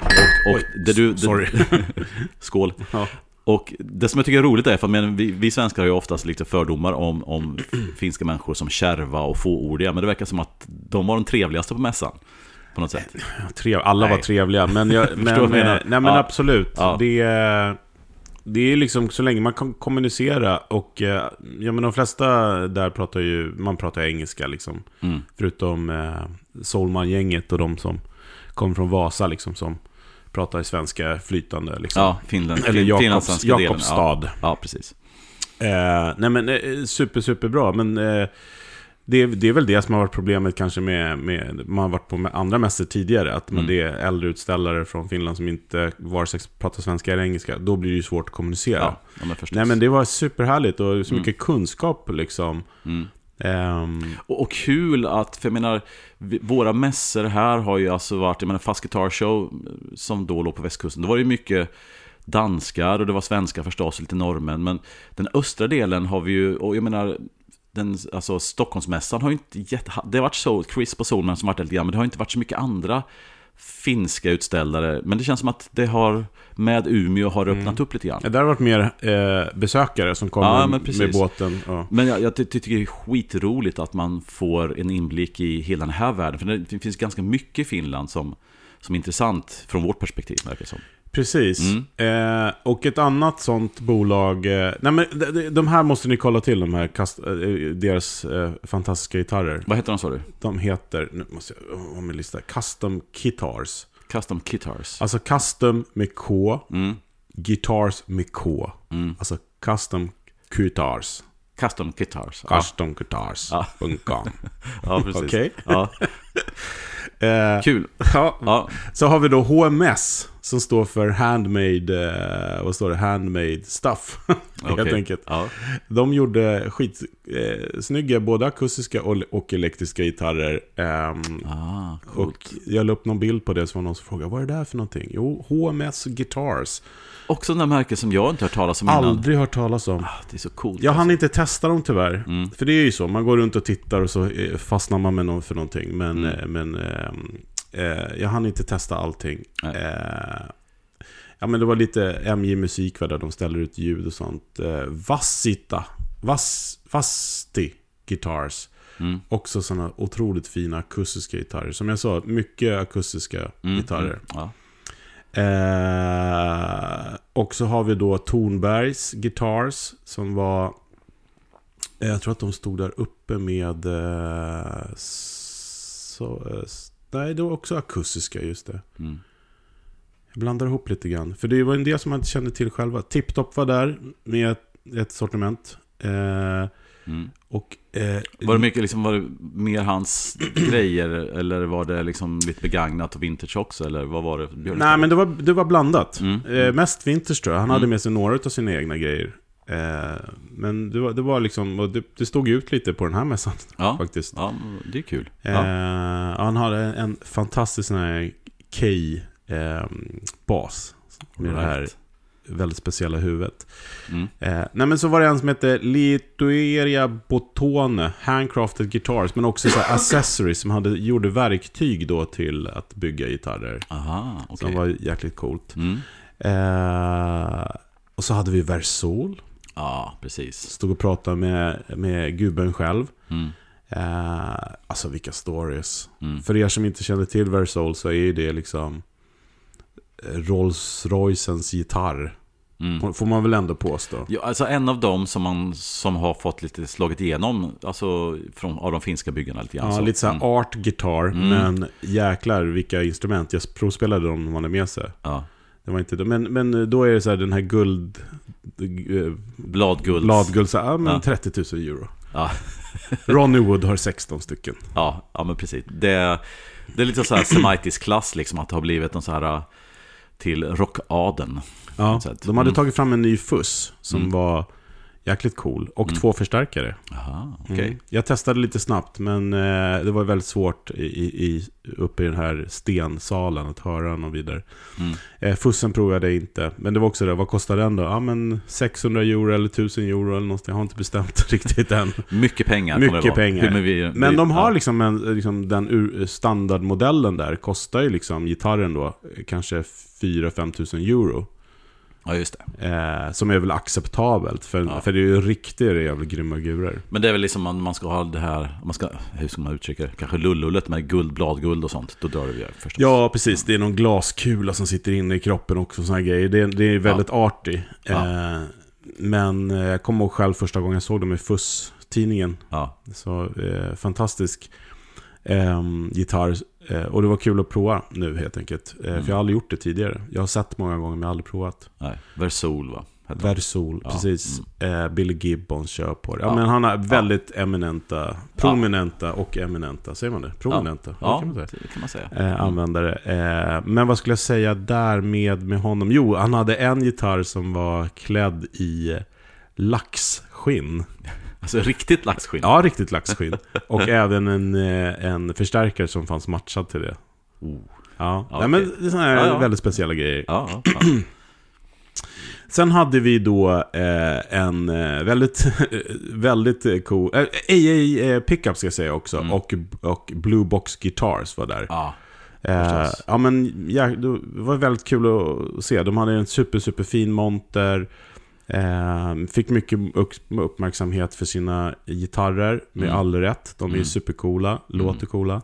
Och, och Oj, det du, det, sorry. skål. Ja. Och det som jag tycker är roligt är, för men vi, vi svenskar har ju oftast lite fördomar om, om finska människor som kärva och fåordiga, men det verkar som att de var de trevligaste på mässan. På något sätt. Trev, alla var Nej. trevliga, men, jag, men, eh, nej, men Ja. absolut. Ja. Det, är- det är liksom så länge man kan kommunicera och eh, ja, men de flesta där pratar ju, man pratar engelska liksom. Mm. Förutom eh, Solman-gänget och de som kom från Vasa liksom som pratar svenska flytande liksom. Ja, Finland. Eller Jakobs. Jakobstad. Ja, ja, precis. Eh, nej men eh, super, super bra. Men eh, det, är- det är väl det som har varit problemet kanske med, med man har varit på med andra mässor tidigare. Att man, Mm. det är äldre utställare från Finland som inte vare sig pratar svenska eller engelska. Då blir det ju svårt att kommunicera. Ja, men nej men det var superhärligt och så Mm. mycket kunskap liksom. Mm. Um... Och, och kul att, för jag menar, vi, våra mässor här har ju alltså varit, jag menar Fast Guitar Show eh, som då låg på västkusten, då var det ju mycket danskar och det var svenskar förstås, och lite norrmän. Men den östra delen har vi ju, och jag menar, den, alltså Stockholmsmässan har ju inte gett, det har varit så, Chris på Solman som varit där lite grann, men det har inte varit så mycket andra finska utställare. Men det känns som att det har, med Umeå har Mm. öppnat upp lite grann. där har varit mer eh, besökare som kommer Ja, med båten. Ja. Men jag, jag ty- tycker det är skitroligt att man får en inblick i hela den här världen. För det finns ganska mycket i Finland som, som är intressant från vårt perspektiv, verkar det som. Precis. Mm. Eh, och ett annat sånt bolag... Eh, nej men de, de- här måste ni kolla till, de här kast, eh, deras eh, fantastiska gitarrer. Vad heter de sa du? De heter, nu måste jag ha min lista, Custom Guitars. Custom Guitars. Alltså custom med K, Mm, guitars med K. mm. Alltså custom guitars. Custom Guitars. Ja, Customguitars.com. ja precis. Okej. Ja, Eh, kul. ja, Ja, Så har vi då HMS som står för Handmade, eh, vad står det? Handmade Stuff. Helt okej. enkelt. Ja, De gjorde skitsnygga eh, både akustiska och, och elektriska gitarrer. Ehm, ah, och jag la upp någon bild på det som var någon som frågade vad är det där för någonting? Jo, HMS Guitars. Också den där märken som jag inte hört talas om innan. Aldrig hört talas om. Ah, Det är så coolt. Jag hann alltså. inte testa dem tyvärr. Mm. För det är ju så, man går runt och tittar och så eh, fastnar man med någon för någonting. Men, Mm. eh, men ehm, eh, jag hann inte testa allting. Eh, ja men det var lite MJ Musik där de ställer ut ljud och sånt. Eh, Vassita, Vass, Vasti Guitars. Mm. Också sådana otroligt fina akustiska gitarrer. Som jag sa, mycket akustiska Mm. gitarrer. Mm. Ja. Eh, och så har vi då Tornbergs Guitars som var... eh, Jag tror att de stod där uppe med... Eh, så, eh, nej, det var också akustiska, just det. Mm. Jag blandar ihop lite grann. För det var en del som man inte kände till själva. Tiptop var där med ett, ett sortiment. Eh, Mm. och... Eh, Var det mycket liksom, var det mer hans grejer eller var det liksom lite begagnat och vintage också eller vad var det? Björn? Nej, men det var, det var blandat. Mm. Eh, mest vintage tror jag. Han hade Mm. med sig några av sina egna grejer. Eh, men det var, det var liksom, det, det stod ut lite på den här mässan Ja, faktiskt. ja, det är kul. Eh, Ja. han hade en, fantastisk sån här K-bas. med det här Right. Väldigt speciella huvudet. Mm. Eh, nej men så var det en som hette Litueria Botone, Handcrafted Guitars, men också så accessories som hade, gjorde verktyg då till att bygga gitarrer. Aha, okej. Som var jäkligt coolt. Mm. Eh, och så hade vi Versol. Ja, precis. Stod och pratade med, med gubben själv. Mm. Eh, alltså vilka stories. Mm. För er som inte känner till Versol så är det liksom Rolls Roycens gitarr. Mm. Får man väl ändå påstå. Ja, alltså en av dem som, man, som har fått lite slagit igenom alltså från, av de finska byggarna lite grann. Ja, så. lite såhär Mm. art guitar, Mm. men jäklar vilka instrument. Jag provspelade dem när man hade med sig. Ja. Det var inte. Men, men då är det så här den här guld... eh. Bladguld, så här, ja, men Ja. 30 000 euro. Ja. Ronny Wood har 16 stycken. Ja, ja men precis. Det, det är lite så här semitisk klass liksom, att det har blivit en så här till rockaden. Ja, de hade mm. tagit fram en ny fuss som Mm. var jäkligt cool. Och Mm. två förstärkare. Aha, okej. Mm. Jag testade lite snabbt, men eh, det var väldigt svårt i, i, uppe i den här stensalen att höra någon vidare. Mm. Eh, fussen provade jag inte, men det var också det, vad kostar den då? Ja men 600 euro eller 1000 euro eller någonting, jag har inte bestämt riktigt än. Mycket pengar Mycket pengar. Hur vi, Men vi- de har ja. liksom, en, liksom den standardmodellen där, kostar ju liksom gitarren då eh, kanske 4-5 tusen euro. Ja, just det. Eh, som är väl acceptabelt, för, Ja. för det är ju riktigt jävla grymma gurer. Men det är väl liksom man, man ska ha det här, man ska, hur ska man uttrycka det? Kanske lullullet med guld, bladguld och sånt. Då drar det ju förstås. Ja, precis. Det är någon glaskula som sitter inne i kroppen också. Här grejer. Det, är- det är väldigt. Ja. Eh, men eh, jag kommer ihåg själv första gången jag såg dem i Fuss-tidningen. Ja, Så eh, fantastisk eh, gitarr. Eh, och det var kul att prova nu helt enkelt. Eh, Mm. För jag har aldrig gjort det tidigare. Jag har sett många gånger men jag har aldrig provat. nej. Versol va? Versol, Ja, precis. Eh, Billy Gibbons kör på det. Ja, Ja. men han har väldigt eminenta, prominenta och eminenta, säger man det? Prominenta? Ja. Ja, kan man säga. det kan man säga. Eh, användare. Eh, men vad skulle jag säga där med, med honom? Jo, han hade en gitarr som var klädd i laxskinn. Alltså riktigt laxskinn. Ja, riktigt laxskinn. Och även en, eh, en förstärkare som fanns matchad till det. Oh. Ja, Ja, men det är sådana här Ja, ja. väldigt speciella grejer. Ja. Sen hade vi då eh, en eh, väldigt, väldigt eh, cool... Eh, AA Pickup ska jag säga också. Mm. Och, och Blue Box Guitars var där. ja. Eh, ja men ja, det var väldigt kul att se. De hade en super, super fin monter. Eh, fick mycket upp- uppmärksamhet för sina gitarrer, med Mm. all rätt. De är Mm. supercoola, låter coola.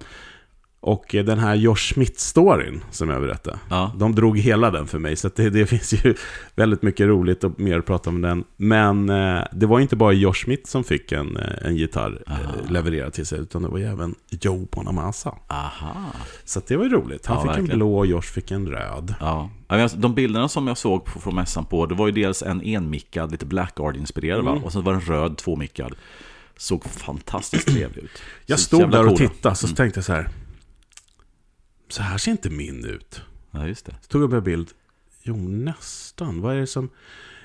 Och eh, den här Josh Smith-storyn som jag berättade. Ja. De drog hela den för mig, så det, det finns ju väldigt mycket roligt och mer att prata om den. Men eh, det var inte bara Josh Smith som fick en, eh, en gitarr eh, levererad till sig, utan det var ju även Joe Bonamassa. Aha. Så det var ju roligt. Han Ja, fick verkligen. en blå och Josh fick en röd. Ja. Alltså, De bilderna som jag såg på, från mässan på, det var ju dels en enmickad, lite Blackguard-inspirerad va? Mm. Och så var det en röd tvåmickad. Såg fantastiskt trevlig ut. Jag stod där och coola. tittade, så Mm. tänkte jag så här. Så här ser inte min ut. Ja, just det. Så tog jag upp en bild. Jo, nästan. Vad är det som...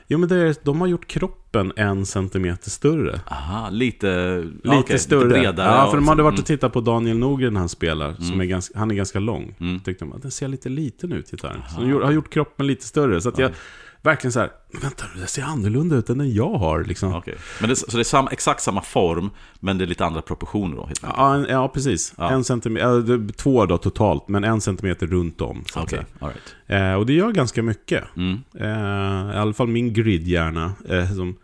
Jo, men det är, de har gjort kroppen en centimeter större. Aha, lite, Lite okej, större. Lite bredare. ja, för de hade varit mm. och tittat på Daniel Nogren när han spelar. Som Mm. är ganska, han är ganska lång. Mm. Tyckte de att den ser lite liten ut, gitarren. Så de har gjort kroppen lite större. Så att jag Ja. Verkligen så här, vänta, det ser annorlunda ut än den jag har. Liksom. Okej. Men det, så det är samma, exakt samma form, men det är lite andra proportioner då? Helt. Ja, en, ja, precis. Ja. En centimeter, ja, två då totalt, men en centimeter runt om. Så all right. eh, och det gör ganska mycket. Mm. Eh, I alla fall min gridhjärna. Eh, som,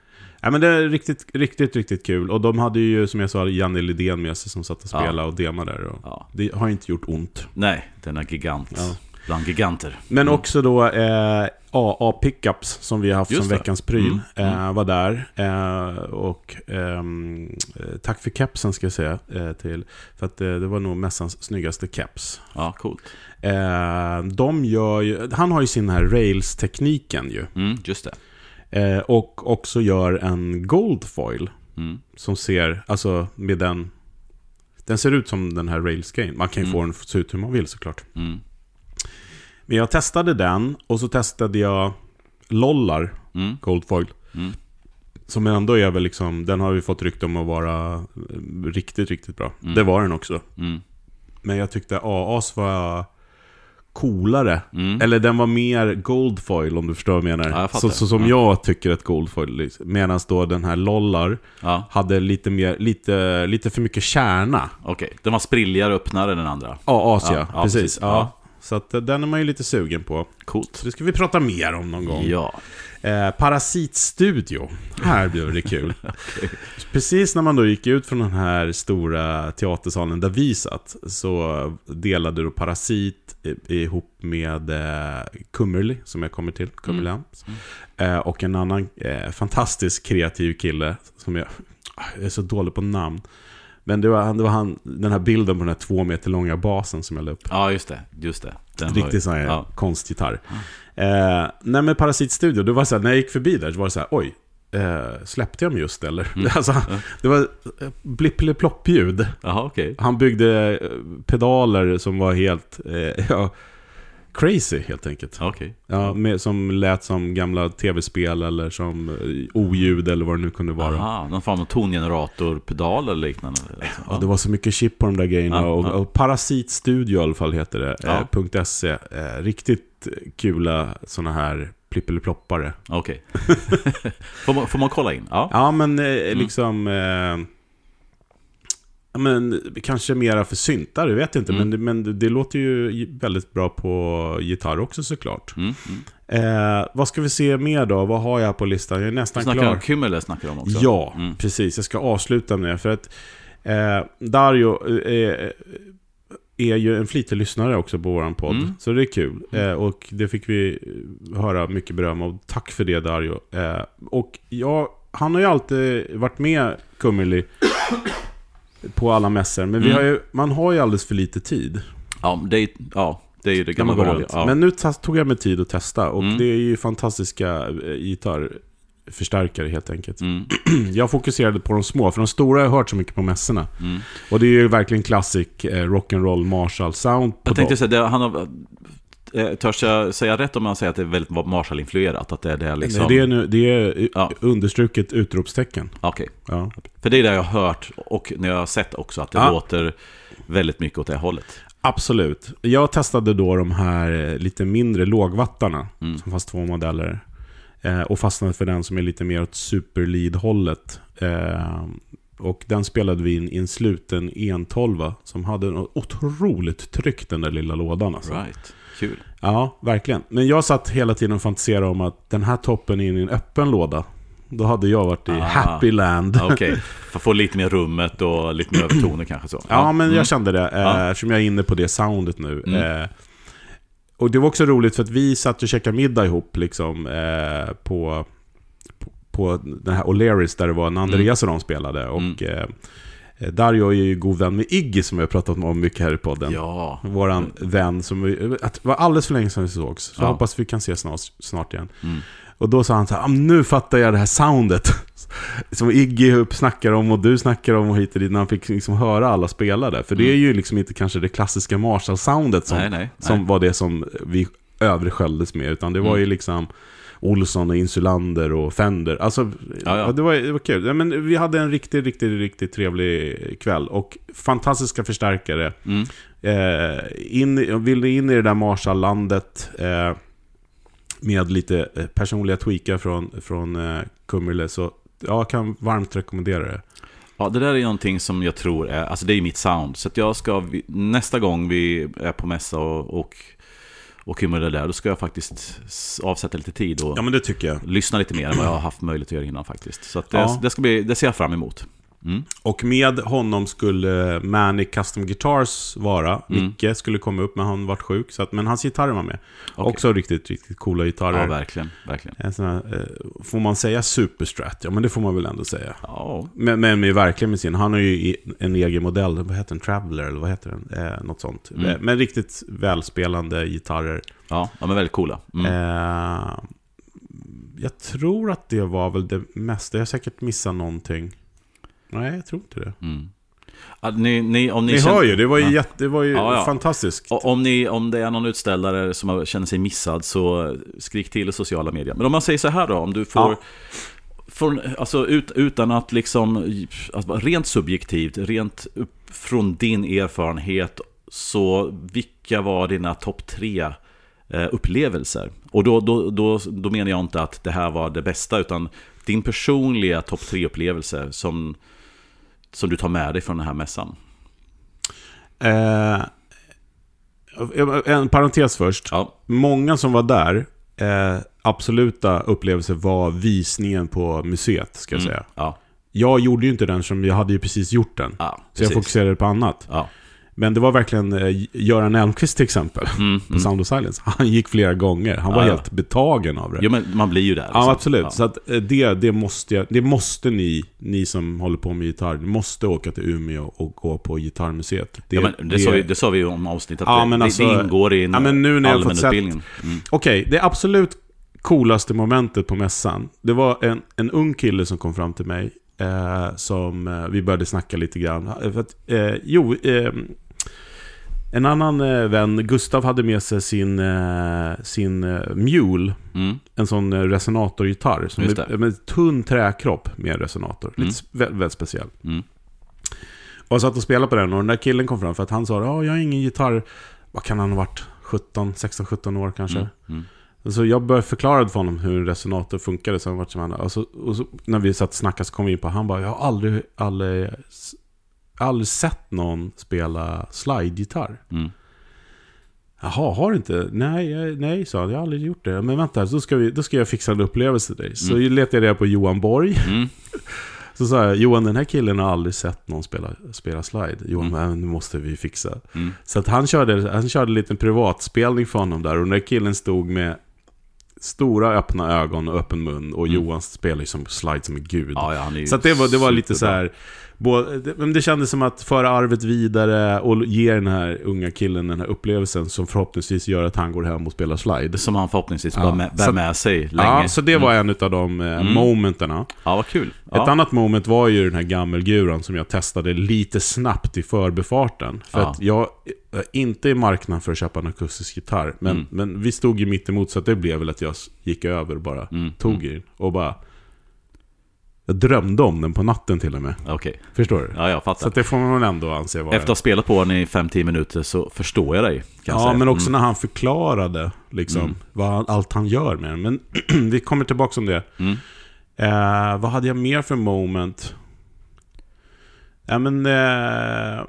ja, men det är riktigt, riktigt, riktigt kul. Och de hade ju, som jag sa, Janne Lidén med sig som satt och Ja. spelade och demade där. Och Ja. Det har inte gjort ont. Nej, denna gigant Ja. Bland giganter. Men Mm. också då eh, AA Pickups som vi har haft Just som det. veckans pryl. Mm, Eh, var där. Eh, och ehm, eh, tack för kepsen ska jag säga. Eh, till, för att eh, det var nog mässans snyggaste keps. Ja, coolt. De gör ju, han har ju sin här rails-tekniken ju. Mm, just det. Och också gör en goldfoil. Mm. Som ser, alltså med den... Den ser ut som den här railscale. Man kan ju Mm. få den att se ut hur man vill såklart. Mm. Men jag testade den och så testade jag Lollar Mm. Goldfoil. Mm. Som ändå är väl liksom, den har vi fått rykte om att vara eh, riktigt, riktigt bra. Mm. Det var den också. Mm. Men jag tyckte AAs var coolare. Mm. Eller den var mer Goldfoil om du förstår vad jag menar. Ja, jag så, så som Ja. jag tycker att Goldfoil, liksom. medan då den här Lollar Ja, hade lite, mer, lite, lite för mycket kärna. okej. Den var sprilligare och öppnare än den andra. AAs ja, precis. Ja. Så att, eh, den är man ju lite sugen på. Coolt. Så det ska vi prata mer om någon gång. Ja. Eh, Parasitstudio. Här blev det kul. Precis när man då gick ut från den här stora teatersalen där vi satt så delade då Parasit i- ihop med eh, Kummerli, som jag kommer till, Kummerli eh, Och en annan eh, fantastisk kreativ kille som jag, jag är så dålig på namn. Men det var, det var han, den här bilden på den här två meter långa basen som jag la upp. ja, just det. Just det. Den Riktigt sån här Ja. konstgitarr. Eh, nej men Parasit Studio, det var så här, när jag gick förbi där så var det så här, oj, eh, släppte jag mig just eller? Mm. alltså, det var eh, blipp-plopp-ljud. Jaha, okej. Han byggde eh, pedaler som var helt, eh, ja, crazy helt enkelt. Okej. Ja, med, som lät som gamla tv-spel eller som eh, oljud eller vad det nu kunde vara. Aha, någon form av tongenerator, pedal eller liknande. Liksom. Ja, det var så mycket chip på de där grejerna. Ja, och, ja. och Parasit Studio i alla fall heter det. Ja. Eh, .se. Eh, riktigt kula sådana här plippeliploppare. Okej. får, man, får man kolla in? Ja. Ja, men eh, liksom... Eh, men kanske mera för syntar, jag vet inte. Mm. Men, det- men det, det låter ju väldigt bra på gitarr också såklart. Mm, mm. Eh, vad ska vi se mer då? Vad har jag på listan? Jag är nästan snackar klar. om Kymmele snackar om också. Ja, Mm. precis. Jag ska avsluta med det. För att eh, Dario eh, är ju en flitig lyssnare också på våran podd. Mm. Så det är kul. Eh, och det fick vi höra mycket beröm av. Tack för det Dario. Eh, och ja, han har ju alltid varit med Kummerli på alla mässor. Men vi Mm. har ju, man har ju alldeles för lite tid. Ja, det är, ja, det är ju det gamla vanliga. Ja. Men nu tog jag mig tid att testa. Och Mm. det är ju fantastiska eh, gitarrförstärkare helt enkelt. Mm, Jag fokuserade på de små, för de stora har jag hört så mycket på mässorna. mm. Och det är ju verkligen classic eh, rock'n'roll Marshall sound på Jag tänkte säga, han har... eh, Törs jag säga rätt om man säger att det är väldigt Marshall-influerat? Att det är det liksom... Nej, det är, nu, det är Ja. understruket utropstecken. Okej. Ja. För det är det jag har hört och när jag har sett också att det Ja. låter väldigt mycket åt det hållet. Absolut. Jag testade då de här eh, lite mindre lågvattarna, Mm. som fanns två modeller. Eh, och fastnade för den som är lite mer åt superlead-hållet. Eh, och den spelade vi in i en sluten E12 som hade otroligt tryck den där lilla lådan. Alltså. Right. Kul. Ja, verkligen. Men jag satt hela tiden och fantiserade om att den här toppen är in i en öppen låda. då hade jag varit i Ah. Happy Land. Ja, Okej, för att få lite mer rummet och lite mer övertoner kanske så. Ja, men Mm. jag kände det, eh, Ja. eftersom jag är inne på det soundet nu. Mm. Eh, och det var också roligt för att vi satt och käkade middag ihop liksom, eh, på, på, på den här O'Learys där det var en Andreas och de spelade. Och Mm. Eh, Dario är ju god vän med Iggy som vi har pratat om mycket här i podden. Ja, Våran vän som vi, att var alldeles för länge sedan vi sågs. Så Ja. jag hoppas vi kan ses snart, snart igen. Mm. Och då sa han så här, "Ah, nu fattar jag det här soundet. Som Iggy snackar om och du snackar om och hit och dit. När han fick liksom höra alla spela det. För det är ju liksom inte kanske det klassiska Marshall-soundet som, nej, nej. som nej. var det som vi översköljdes med. Utan det var Mm. ju liksom Olsson och Insulander och Fender. Alltså, Ja, ja. Det, var, det var kul. Ja, men vi hade en riktigt, riktigt, riktigt trevlig kväll. Och fantastiska förstärkare. Mm. Eh, in, vill in i det där Marshall-landet eh, med lite eh, personliga tweakar från, från eh, Kummerle så jag kan varmt rekommendera det. Ja, det där är någonting som jag tror är, alltså det är mitt sound. Så att jag ska, nästa gång vi är på mässa och, och, och kommer det där, då ska jag faktiskt avsätta lite tid och Ja lyssna lite mer än vad jag har haft möjlighet att göra innan faktiskt. Så det, Ja. det, ska bli, det ser jag fram emot. Mm. Och med honom skulle Manic Custom Guitars vara. Mm. Micke skulle komma upp men han vart sjuk. Så att, men hans gitarrer var med. Okej. Också riktigt, riktigt coola gitarrer. Ja, verkligen. verkligen. här, eh, får man säga superstrat? Ja men det får man väl ändå säga. Ja, Men, men verkligen med sin, han har ju en egen modell, vad heter den? Traveler eller vad heter den? Eh, något sånt. Mm. Eh, Men riktigt välspelande gitarrer. ja, ja men väldigt coola. Mm. Eh, jag tror att det var väl det mesta. Jag har säkert missat någonting. Nej, jag tror inte det. Mm. Ni, ni, om ni, Ni känner- hör ju, det var ju, Ja. jätte, det var ju Ja, ja. fantastiskt. Och Om, ni, om det är någon utställare som känner sig missad så skrik till i sociala medier. Men om man säger så här då, om du får... Från, alltså ut, utan att liksom, alltså rent subjektivt, rent från din erfarenhet, så vilka var dina topp tre eh, upplevelser? Och då, då, då, då menar jag inte att det här var det bästa, utan din personliga topp tre upplevelser som, som du tar med dig från den här mässan. Eh, en parentes först. Ja, Många som var där, eh, absoluta upplevelser var visningen på museet, ska jag mm, säga. ja, Jag gjorde ju inte den som jag hade ju precis gjort den. ja Så jag precis. fokuserade på annat. Men det var verkligen eh, Göran Elmqvist till exempel, Mm, på mm. Sound of Silence. Han gick flera gånger. Han var ja. helt betagen av det. Jo, men man blir ju där. Ja, liksom. absolut. Ja. Så att eh, det, det, måste jag, det måste ni, ni som håller på med gitarr, ni måste åka till Umeå och gå på Gitarrmuseet. Det, ja, men det, sa vi, det sa vi ju om avsnittet. Ja, det, men det, alltså- det ingår i en Ja, men nu när jag fått sett- allmänutbildning. Mm. Okej, det absolut coolaste momentet på mässan, det var en, en ung kille som kom fram till mig, eh, som eh, vi började snacka lite grann. Eh, För att, eh, jo, eh, en annan eh, vän, Gustav, hade med sig sin, eh, sin eh, Mule, Mm. en sån eh, resonatorgitarr. Som Just är, det. med en tunn träkropp med en resonator. Mm. Lite s- väldigt, väldigt speciell. Mm. Och jag satt och spelade på den och den där killen kom fram för att han sa ja, jag har ingen gitarr. Vad kan han ha varit? 17, 16, 17 år kanske. Mm. Mm. Så jag började förklara för honom hur en resonator funkade. Så han var som han, och så, och så, när vi satt och snackade så kom vi in på han bara, jag har aldrig, aldrig, aldrig sett någon spela slide-gitarr. Mm. Jaha, har du inte? Nej, nej, sa han. Jag har aldrig gjort det. Men vänta, då ska, vi, då ska jag fixa en upplevelse till dig. Så Mm. letade jag reda på Johan Borg. Mm. Så sa jag, Johan den här killen har aldrig sett någon spela, spela slide. Johan, Mm. mm. nu måste vi fixa. Mm. Så att han körde, han körde en liten privatspelning för honom där. Och den där killen stod med stora öppna ögon och öppen mun. Och Mm. Johan spelar ju som slide som en gud. Ja, ja, Så det var, det var lite så här... Både, det, kändes som att föra arvet vidare och ge den här unga killen den här upplevelsen som förhoppningsvis gör att han går hem och spelar slide. Som han förhoppningsvis Ja. bär med, bär Så- med sig länge. Ja, så det var en av de eh, Mm. momenterna. Ja, vad kul. Ja. Ett annat moment var ju den här gammelguran som jag testade lite snabbt i förbifarten. För Ja. att jag är inte i marknaden för att köpa en akustisk gitarr. Men, Mm. men vi stod ju mitt emot så det blev väl att jag gick över och bara Mm. tog i den. Och bara... Jag drömde om den på natten till och med. Okej, Förstår du? ja, jag Så fattar. att det får man ändå anse vara... Efter att ha spelat på den i 5-10 minuter så förstår jag dig. Kan jag Ja, säga. men också Mm. när han förklarade liksom, Mm. vad allt han gör med den. Men vi kommer tillbaka om det. Mm. Eh, vad hade jag mer för moment? Ja, men... Eh,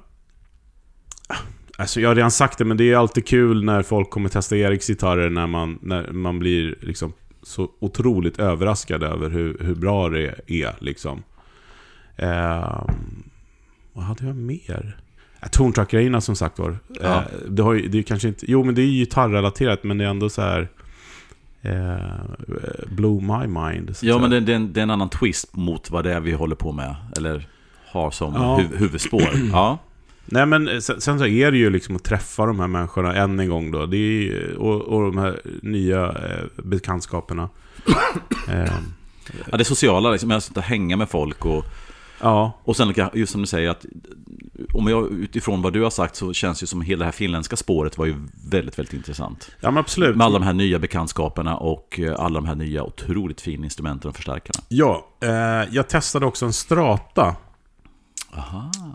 alltså, jag har redan sagt det, men det är alltid kul när folk kommer testa Eriks gitarrer när man, när man blir liksom så otroligt överraskad över hur, hur bra det är. Liksom. Eh, vad hade jag mer? Ja, Tontruck-grejerna som sagt var. Ja. Eh, det, har ju, det är kanske inte... Jo, men det är ju gitarrrelaterat, men det är ändå så här... Eh, blow my mind. Ja, men det, det, är en, det är en annan twist mot vad det är vi håller på med. Eller har som Ja. hu, huvudspår. Ja, Nej men sen, sen så är det ju liksom att träffa de här människorna än en gång då. Det är, ju- och, och de här nya eh, bekantskaperna. eh, ja det sociala, liksom, att hänga med folk och ja, Och sen just som du säger att om jag utifrån vad du har sagt så känns det som hela det här finländska spåret var ju väldigt, väldigt intressant. ja men absolut. Med alla de här nya bekantskaperna och eh, alla de här nya otroligt fina instrumenten och förstärkarna. Ja, eh, jag testade också en strata.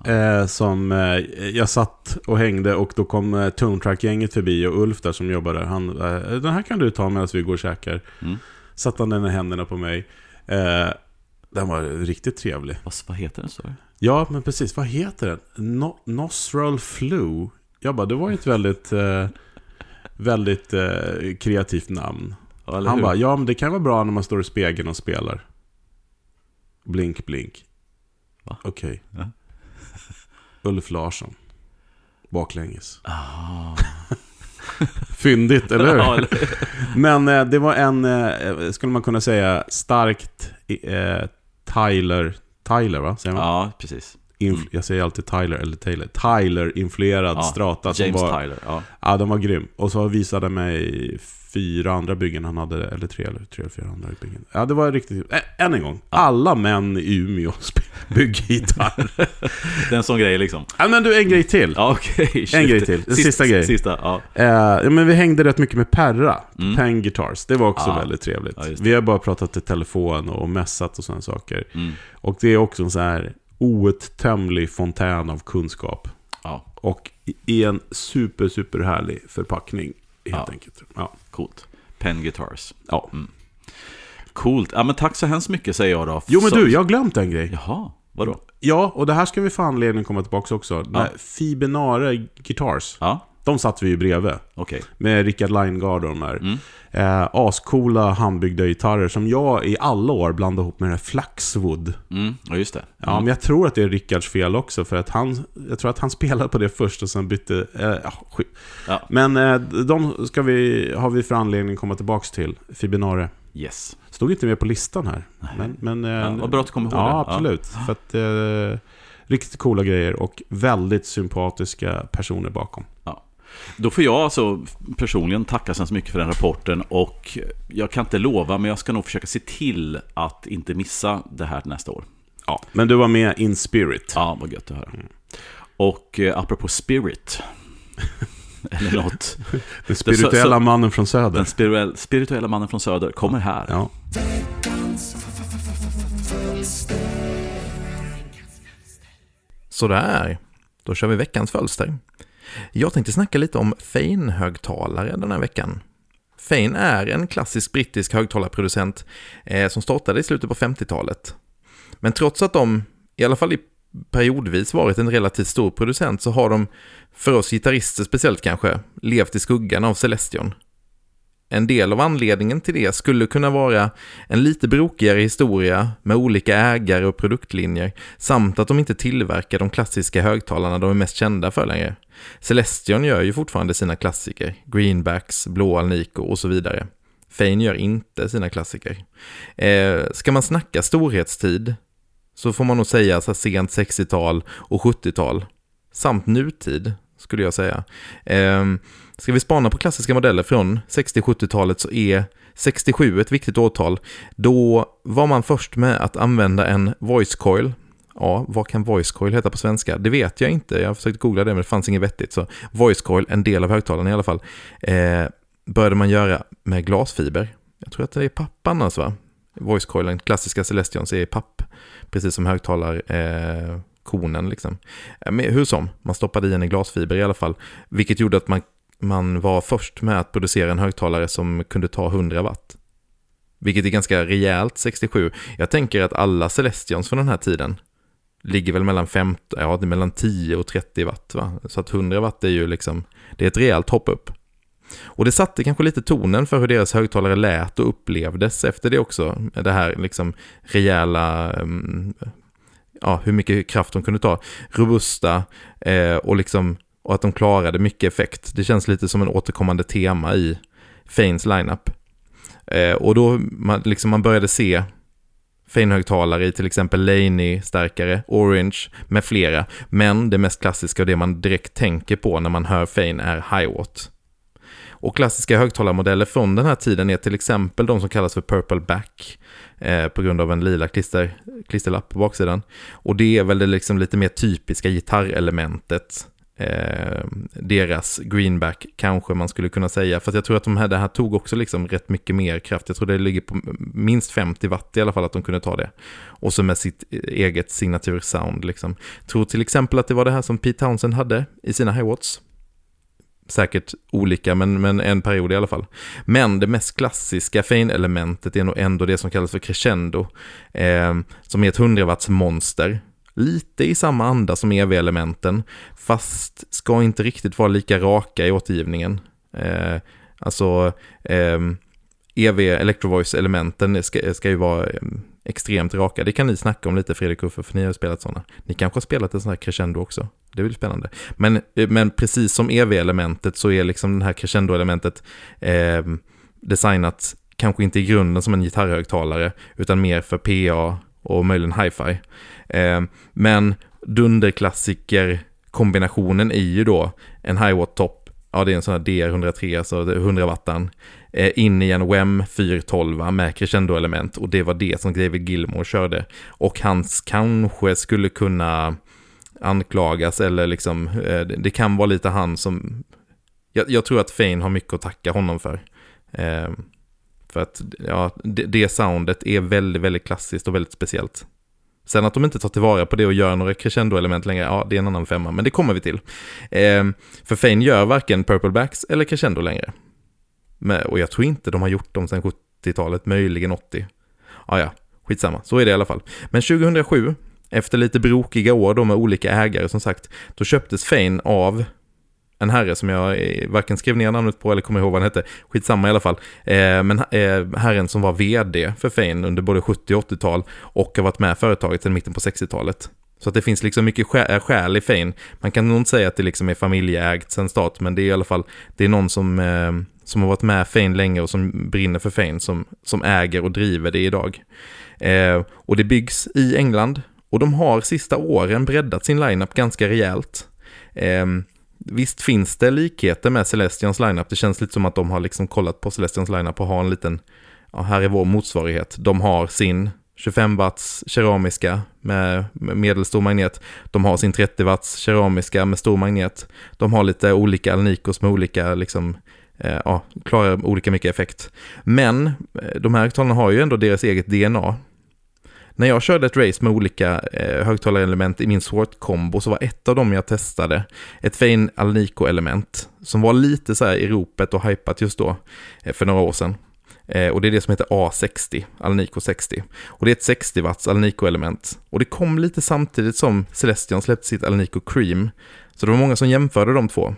Eh, som eh, jag satt och hängde och då kom eh, Tonetrack-gänget förbi och Ulf där som jobbar där. Han, eh, den här kan du ta medan vi går och käkar. Mm. Satte han den i händerna på mig. Eh, den var riktigt trevlig. Vad, vad heter den så? Ja, men precis. Vad heter den? No Nostril Flu. Jag bara, det var ju ett väldigt, eh, väldigt eh, kreativt namn. Ja, Han bara, ja men det kan vara bra när man står i spegeln och spelar. Blink, blink. Va? Okej. Ja. Ulf Larsson. Baklänges. Ah. Fyndigt, eller hur? Ja, eller- Men eh, det var en, eh, skulle man kunna säga, starkt eh, Tyler, Tyler va? Säger man? ja, precis. Inf- Jag säger alltid Tyler eller Taylor. Tyler-influerad Ja, strata som James var... Tyler. Ja. Ja, den var grym. Och så visade han mig fyra andra byggen han hade, eller tre eller, tre eller fyra andra byggen. Ja, det var riktigt... Ä- än en gång. Alla män i Umeå bygger gitarr. Det är en sån grej liksom. ja, men du, en grej till. Ja, okej. En grej till. En sista grej. Sista, ja. Eh, men vi hängde rätt mycket med Perra, Mm. Pang Guitars. Det var också Ja. väldigt trevligt. Vi har bara pratat i telefon och mässat och sådana saker. Mm. Och det är också en så här outtömlig fontän av kunskap. Ja, Och i en super, super härlig förpackning, helt Ja. enkelt. Ja. coolt. Pen Guitars. ja. Coolt. Ja, men tack så hemskt mycket säger jag då. Jo, men du, jag har glömt en grej. Jaha, vadå? Ja, och det här ska vi få anledning att komma tillbaka också. Ja. Fibinare Guitars, Ja, de satt vi ju bredvid. okej. Med Rickard Leingard och de där. Mm. Eh, ascoola handbyggda gitarrer som jag i alla år blandade ihop med det här Flaxwood. Mm, ja, just det. Ja, men jag tror att det är Rickards fel också. För att han, jag tror att han spelade på det först och sen bytte... Eh, ja, skit. Ja. Men eh, de ska vi, har vi för anledning att komma tillbaka till. Fibinare. Yes. Stod inte med på listan här. Men, men, eh, Ja, vad bra att du kom ihåg det. Ja, Ja. absolut. För att, eh, riktigt coola grejer och väldigt sympatiska personer bakom. Då får jag alltså personligen tacka så mycket för den rapporten och jag kan inte lova, men jag ska nog försöka se till att inte missa det här nästa år. Ja, men du var med in spirit. Ja, vad gött att höra. Och eh, apropå spirit, eller något, Den spirituella så- så- mannen från söder. den spirituell, spirituella mannen från söder kommer här. Ja. Sådär, då kör vi veckans fölster. Jag tänkte snacka lite om Fein-högtalare den här veckan. Fein är en klassisk brittisk högtalarproducent eh, som startade i slutet på 50-talet. Men trots att de, i alla fall i periodvis, varit en relativt stor producent så har de, för oss gitarrister speciellt kanske, levt i skuggan av Celestion. En del av anledningen till det skulle kunna vara en lite brokigare historia med olika ägare och produktlinjer samt att de inte tillverkar de klassiska högtalarna de är mest kända för längre. Celestion gör ju fortfarande sina klassiker, Greenbacks, Blå Alnico och så vidare. Fane gör inte sina klassiker. Eh, ska man snacka storhetstid så får man nog säga så sent 60-tal och 70-tal samt nutid skulle jag säga. Eh, ska vi spana på klassiska modeller från 60-70-talet så är 67 ett viktigt årtal. Då var man först med att använda en voice coil. Ja, vad kan voice coil heta på svenska? Det vet jag inte. Jag har försökt googla det men det fanns inget vettigt. Så voice coil, en del av högtalaren i alla fall, eh, började man göra med glasfiber. Jag tror att det är papp annars va? Voice coilen, klassiska Celestions är papp. Precis som högtalar eh, konen liksom. Men hur som, man stoppade i en glasfiber i alla fall. Vilket gjorde att man, man var först med att producera en högtalare som kunde ta 100 watt. Vilket är ganska rejält 67. Jag tänker att alla Celestions från den här tiden ligger väl mellan 15, ja, mellan 10 och 30 watt va? Så att 100 watt är ju liksom, det är ett rejält hopp upp. Och det satte kanske lite tonen för hur deras högtalare lät och upplevdes efter det också. Det här liksom rejäla, mm, ja, hur mycket kraft de kunde ta. Robusta eh, och liksom och att de klarade mycket effekt. Det känns lite som en återkommande tema i Fanes lineup. Eh, och då man, liksom man började se Fane-högtalare i till exempel Laney-stärkare, Orange med flera. Men det mest klassiska och det man direkt tänker på när man hör Fane är Hiwatt. Och klassiska högtalarmodeller från den här tiden är till exempel de som kallas för Purple Back eh, på grund av en lila klister, klisterlapp på baksidan. Och det är väl det liksom lite mer typiska gitarrelementet eh, deras greenback kanske man skulle kunna säga. För jag tror att de här, det här tog också liksom rätt mycket mer kraft. Jag tror det ligger på minst 50 watt i alla fall att de kunde ta det. Och så med sitt eh, eget signatursound liksom. Tror till exempel att det var det här som Pete Townsend hade i sina highwatts. Säkert olika, men, men en period i alla fall. Men det mest klassiska Fane-elementet är nog ändå det som kallas för crescendo. Eh, som är ett 100 watts monster lite i samma anda som EV-elementen, fast ska inte riktigt vara lika raka i återgivningen. Eh, alltså, eh, EV Electrovoice-elementen ska, ska ju vara eh, extremt raka. Det kan ni snacka om lite Fredrik Uffe, för ni har ju spelat sådana. Ni kanske har spelat en sån här crescendo också. Det är väl spännande. Men, eh, men precis som EV-elementet så är liksom det här crescendo-elementet eh, designat kanske inte i grunden som en gitarrhögtalare, utan mer för PA och möjligen hi-fi. Eh, men dunderklassiker-kombinationen är ju då en high-watt topp, ja det är en sån här DR103, alltså 100 wattan, eh, in i en WEM 412 med crescendo-element och det var det som David Gilmore körde. Och hans kanske skulle kunna anklagas eller liksom, eh, det kan vara lite han som, jag, jag, tror att Fane har mycket att tacka honom för. Eh, för att ja, det, det soundet är väldigt, väldigt klassiskt och väldigt speciellt. Sen att de inte tar tillvara på det och gör några crescendo-element längre, ja det är en annan femma, men det kommer vi till. Eh, för Fane gör varken Purple Backs eller crescendo längre. Men, och jag tror inte de har gjort dem sedan 70-talet, möjligen 80. Ja, ah, ja, skitsamma, så är det i alla fall. Men 2007, efter lite brokiga år då med olika ägare som sagt, då köptes Fane av en herre som jag eh, varken skrev ner namnet på eller kommer ihåg vad han hette. Skitsamma i alla fall. Eh, men eh, herren som var vd för Fane under både 70 och 80-tal och har varit med företaget sedan mitten på 60-talet. Så att det finns liksom mycket själ, eh, själ i Fane. Man kan nog inte säga att det liksom är familjeägt sedan start, men det är i alla fall, det är någon som, eh, som har varit med Fane länge och som brinner för Fane, som, som äger och driver det idag. Eh, och det byggs i England, och de har sista åren breddat sin lineup ganska rejält. Ehm, Visst finns det likheter med Celestions lineup. Det känns lite som att de har liksom kollat på Celestions lineup och har en liten, ja, här är vår motsvarighet. De har sin 25 watts keramiska med, medelstor magnet. De har sin 30 watts keramiska med stor magnet. De har lite olika alnikos med olika, liksom, eh, ja, klarar olika mycket effekt. Men eh, de här högtalarna har ju ändå deras eget DNA. När jag körde ett race med olika eh, högtalarelement i min Swart-kombo så var ett av dem jag testade ett Fein Alnico-element som var lite så här i ropet och hypat just då eh, för några år sedan. Eh, och det är det som heter A60, Alnico 60. Och det är ett 60 watts Alnico-element. Och det kom lite samtidigt som Celestion släppte sitt Alnico Cream. Så det var många som jämförde de två.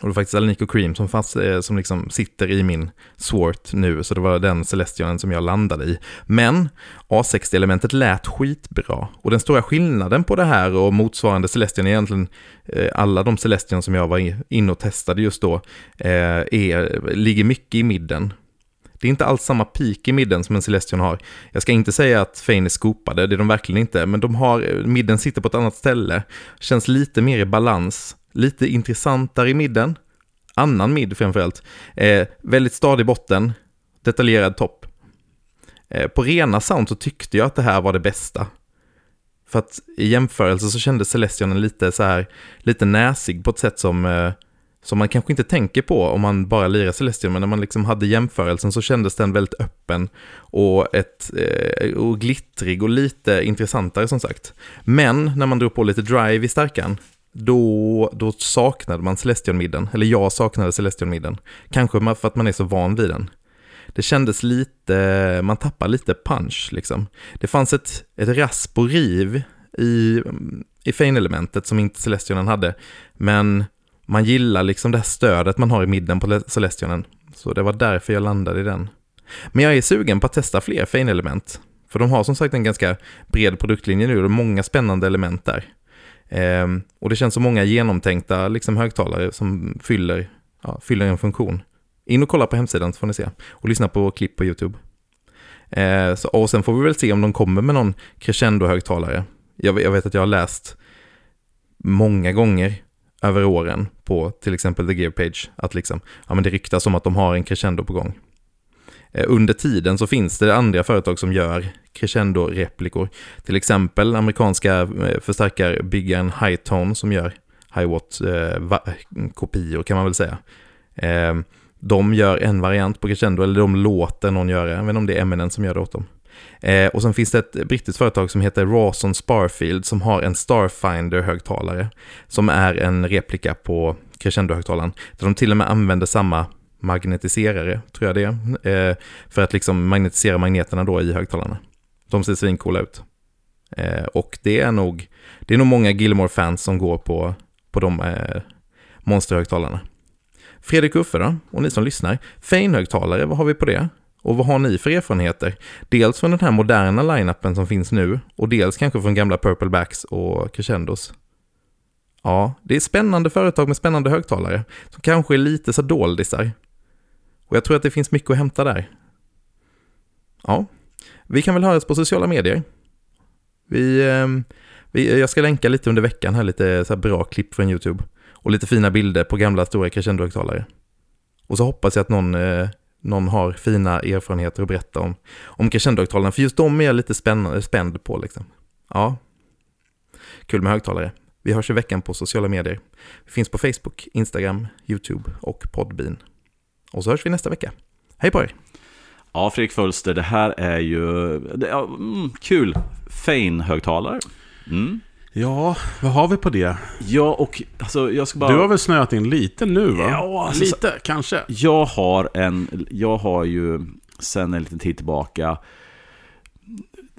Och det var faktiskt Alnico Cream som, fast, eh, som liksom sitter i min Swart nu, så det var den Celestionen som jag landade i. Men A60-elementet lät skitbra. Och den stora skillnaden på det här och motsvarande Celestion, egentligen eh, alla de Celestion som jag var inne och testade just då, eh, är, ligger mycket i midden. Det är inte alls samma peak i midden som en Celestion har. Jag ska inte säga att Fane är skopade, det är de verkligen inte, men de har, midden sitter på ett annat ställe, känns lite mer i balans lite intressantare i midden, annan mid framförallt, eh, väldigt stadig botten, detaljerad topp. Eh, på rena sound så tyckte jag att det här var det bästa. För att i jämförelse så kändes Celestionen lite så här, lite näsig på ett sätt som, eh, som man kanske inte tänker på om man bara lirar Celestion, men när man liksom hade jämförelsen så kändes den väldigt öppen och, ett, eh, och glittrig och lite intressantare som sagt. Men när man drog på lite drive i stärkan då, då saknade man Celestion-midden, eller jag saknade Celestion-midden. Kanske för att man är så van vid den. Det kändes lite, man tappar lite punch liksom. Det fanns ett, ett rasp och riv i, i Fane-elementet som inte Celestionen hade, men man gillar liksom det här stödet man har i midden på Celestionen. Så det var därför jag landade i den. Men jag är sugen på att testa fler Fane-element. För de har som sagt en ganska bred produktlinje nu och det är många spännande element där. Ehm, och det känns som många genomtänkta liksom, högtalare som fyller, ja, fyller en funktion. In och kolla på hemsidan så får ni se. Och lyssna på klipp på YouTube. Ehm, så, och sen får vi väl se om de kommer med någon crescendo-högtalare. Jag, jag vet att jag har läst många gånger över åren på till exempel The Gear Page att liksom, ja men det ryktas om att de har en crescendo på gång. Eh, under tiden så finns det andra företag som gör crescendo-replikor. Till exempel amerikanska eh, förstärkarbyggaren Hightone som gör Hiwatt-kopior eh, kan man väl säga. Eh, de gör en variant på crescendo, eller de låter någon göra, jag vet inte om det är Eminem som gör det åt dem. och sen finns det ett brittiskt företag som heter Rawson Sparfield som har en Starfinder-högtalare som är en replika på crescendo-högtalaren. Där de till och med använder samma magnetiserare, tror jag det är, eh, för att liksom magnetisera magneterna då i högtalarna. De ser svincoola ut. Eh, och det är nog, det är nog många Gilmore-fans som går på, på de eh, monsterhögtalarna. Fredrik Uffe då, och ni som lyssnar, Fane-högtalare, vad har vi på det? Och vad har ni för erfarenheter? Dels från den här moderna line-upen som finns nu och dels kanske från gamla Purple Backs och Crescendos. Ja, det är spännande företag med spännande högtalare som kanske är lite så doldisar. Och jag tror att det finns mycket att hämta där. Ja, vi kan väl höras på sociala medier. Vi, ehm, vi, jag ska länka lite under veckan här, lite så här bra klipp från YouTube. Och lite fina bilder på gamla stora crescendo-högtalare. Och så hoppas jag att någon, eh, någon har fina erfarenheter att berätta om, om crescendo-högtalarna. För just de är jag lite spänd, spänd på liksom. Ja, kul med högtalare. Vi hörs i veckan på sociala medier. Vi finns på Facebook, Instagram, YouTube och Podbean. Och så hörs vi nästa vecka. Hej på er! Ja, Fredrik Fölster, det här är ju det, ja, mm, kul. Fane-högtalare. Mm. Ja, vad har vi på det? Ja, och alltså, jag ska bara... Du har väl snöat in lite nu va? Ja, alltså, lite kanske. Jag har en, jag har ju sen en liten tid tillbaka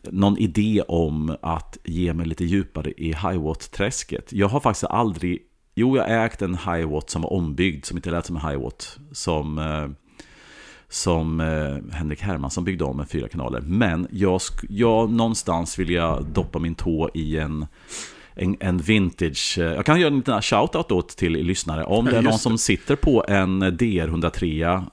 någon idé om att ge mig lite djupare i Highwatt-träsket. Jag har faktiskt aldrig Jo, jag ägt en Hiwatt som var ombyggd, som inte lät som en Hiwatt. Som, eh, som eh, Henrik Hermansson byggde om med fyra kanaler. Men jag, jag någonstans vill jag doppa min tå i en en, en vintage, eh, jag kan göra en liten shoutout till lyssnare. Om det är någon som sitter på en DR103,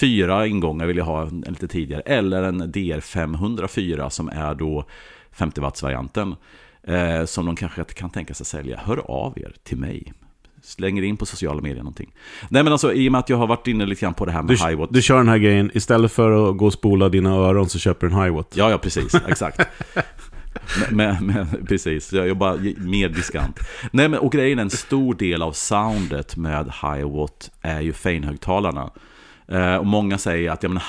fyra ingångar vill jag ha lite tidigare, eller en DR504 som är då 50 watts-varianten eh, som de kanske kan tänka sig sälja, hör av er till mig. Slänger in på sociala medier någonting. Nej men alltså i och med att jag har varit inne lite grann på det här med du, Hiwatt. Du kör den här grejen, istället för att gå och spola dina öron så köper du en Hiwatt. Ja, ja precis, exakt. med, med, precis, jag jobbar mer diskant. Nej men och grejen är en stor del av soundet med Hiwatt är ju Fane-högtalarna. Eh, och många säger att ja, men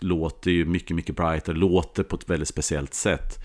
låter ju mycket, mycket brighter, låter på ett väldigt speciellt sätt.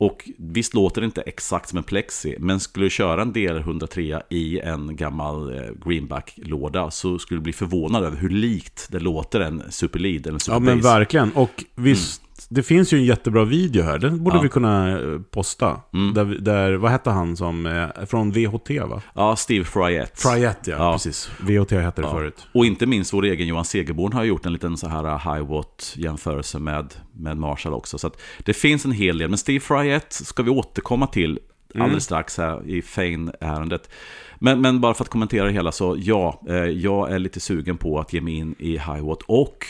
Och visst låter det inte exakt som en plexi, men skulle du köra en DR103 i en gammal eh, greenback-låda så skulle du bli förvånad över hur likt det låter en superlead eller en superbass. Ja men verkligen, och visst, mm det finns ju en jättebra video här. Den borde ja. vi kunna eh, posta. Mm. Där, där, vad hette han som, eh, från VHT va? Ja, Steve Fryett. Fryett ja, ja, precis. VHT hette det ja. förut. Och inte minst vår egen Johan Segerborn har gjort en liten så här eh, high watt jämförelse med, med Marshall också. Så att det finns en hel del. Men Steve Fryett ska vi återkomma till mm. alldeles strax här i Fane-ärendet. Men, men bara för att kommentera det hela så ja, jag är lite sugen på att ge mig in i high watt och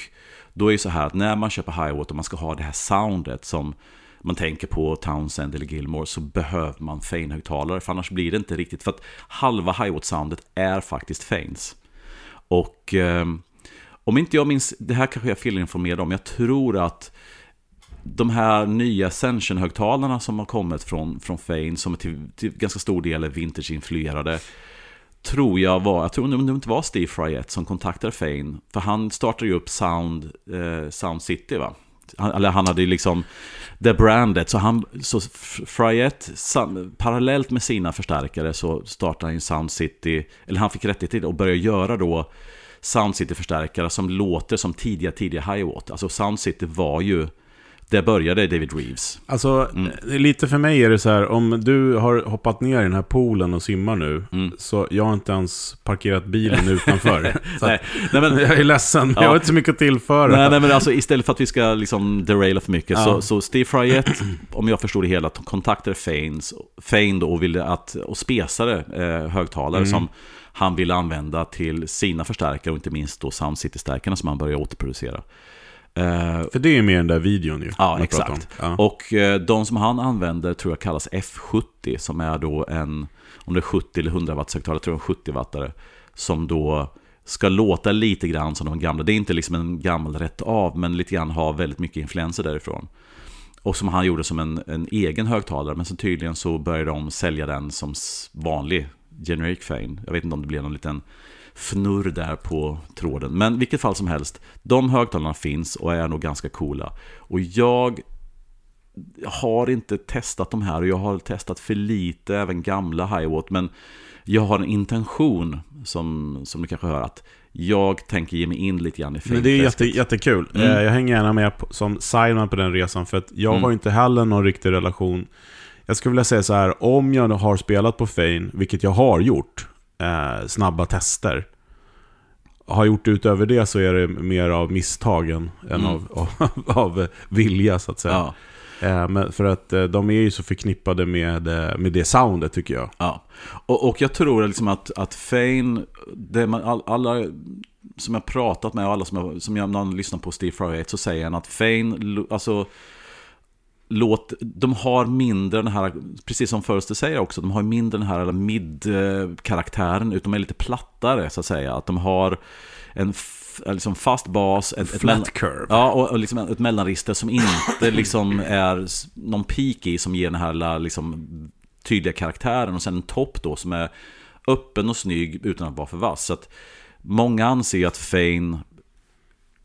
då är det så här att när man köper Highwater och man ska ha det här soundet som man tänker på Townsend eller Gilmore så behöver man Fane-högtalare för annars blir det inte riktigt. För att halva Highwater-soundet är faktiskt Fanes. Och eh, om inte jag minns, det här kanske jag är felinformerad om, jag tror att de här nya Ascension-högtalarna som har kommit från, från Fane, som till, till ganska stor del är vintage-influerade, tror jag var, jag tror det inte var Steve Fryett som kontaktade Fane. För han startade ju upp Sound, eh, Sound City va? Han, eller han hade ju liksom det brandet. Så, han, så Fryett, parallellt med sina förstärkare så startade han Sound City, eller han fick rättighet och började göra då Sound City-förstärkare som låter som tidiga, tidiga Hiwatt. Alltså Sound City var ju där började David Reeves. Alltså, Mm. lite för mig är det så här, om du har hoppat ner i den här poolen och simmar nu, Mm. så jag har inte ens parkerat bilen utanför. så Nej, nej, men, jag är ledsen, Ja. jag har inte så mycket att tillföra. nej, nej, men alltså istället för att vi ska liksom deraila för mycket Ja. så, så Steve Fryett, om jag förstod det hela, kontaktade Fanes, Fane då och ville att, och spesade eh, högtalare Mm. som han ville använda till sina förstärkare och inte minst då Sound City-stärkarna som han började återproducera. Eh, För det är mer den där videon ju. Ja, exakt. Ja. Och eh, de som han använder tror jag kallas F70 som är då en, om det är 70 eller 100 watts högtalare, tror jag 70 wattare. Som då ska låta lite grann som de gamla. Det är inte liksom en gammal rätt av, men lite grann har väldigt mycket influenser därifrån. Och som han gjorde som en, en egen högtalare, men så tydligen så började de sälja den som vanlig generic Fane. Jag vet inte om det blev någon liten fnurr där på tråden. Men vilket fall som helst, de högtalarna finns och är nog ganska coola. Och jag har inte testat de här och jag har testat för lite, även gamla Highwatt. Men jag har en intention, som, som du kanske hör, att jag tänker ge mig in lite grann i Men det är jätte, filmträsket. jättekul. Mm. Eh, Jag hänger gärna med på, som sideman på den resan, för att jag Mm. har inte heller någon riktig relation. Jag skulle vilja säga så här, om jag har spelat på Fane, vilket jag har gjort, eh, snabba tester. Har gjort utöver det så är det mer av misstagen än Mm. av, av, av vilja, så att säga. Ja, Eh, men för att eh, de är ju så förknippade med, eh, med det soundet, tycker jag. ja. Och, och jag tror liksom att, att Fane, det man, all, alla som jag pratat med och alla som jag, som jag när jag lyssnar på Steve Fryett så säger han att Fane, alltså låt, de har mindre den här, precis som Förster säger också, de har mindre den här mid-karaktären, utan de är lite plattare så att säga. Att de har en f- liksom fast bas, ett, ett Flat curve. Ja, och, och liksom ett mellanregister som inte liksom är någon peak i som ger den här liksom, tydliga karaktären och sen en topp då som är öppen och snygg utan att vara för vass. Så att många anser att Fane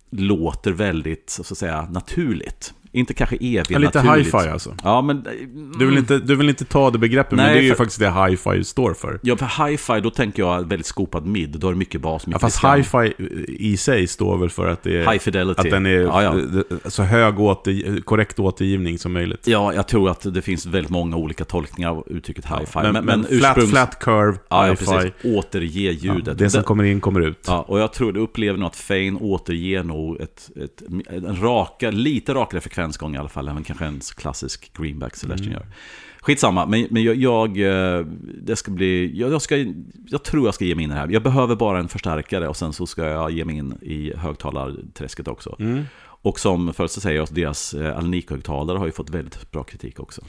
låter väldigt, så att säga, naturligt. Inte kanske evigt Ja, lite naturligt. hi-fi alltså. Ja, men... Du vill, inte, du vill inte ta det begreppet, men Nej, det är ju för- faktiskt det hi-fi står för. Ja, för hi-fi, då tänker jag väldigt skopad mid. Då är det mycket bas, Ja, mycket fast skam. hi-fi i sig står väl för att det är... High fidelity. Att den är ja, ja. så hög åter, korrekt återgivning som möjligt. ja, jag tror att det finns väldigt många olika tolkningar av uttrycket hi-fi. men, men, flat, ursprungs- flat curve, Ja, ja, hi-fi. precis. Återge ljudet. Ja, det som Det- kommer in kommer ut. Ja, och jag tror, du upplever nog att Fane återger nog ett, ett, en raka, lite rakare frekvensgång i alla fall än kanske en klassisk Greenback Celestion Mm. gör. Skitsamma, men, men jag, jag, eh, det ska bli, jag, jag, ska, jag tror jag ska ge mig in i det här. Jag behöver bara en förstärkare och sen så ska jag ge mig in i högtalarträsket också. Mm. Och som först säger jag, deras eh, Alnico-högtalare har ju fått väldigt bra kritik också.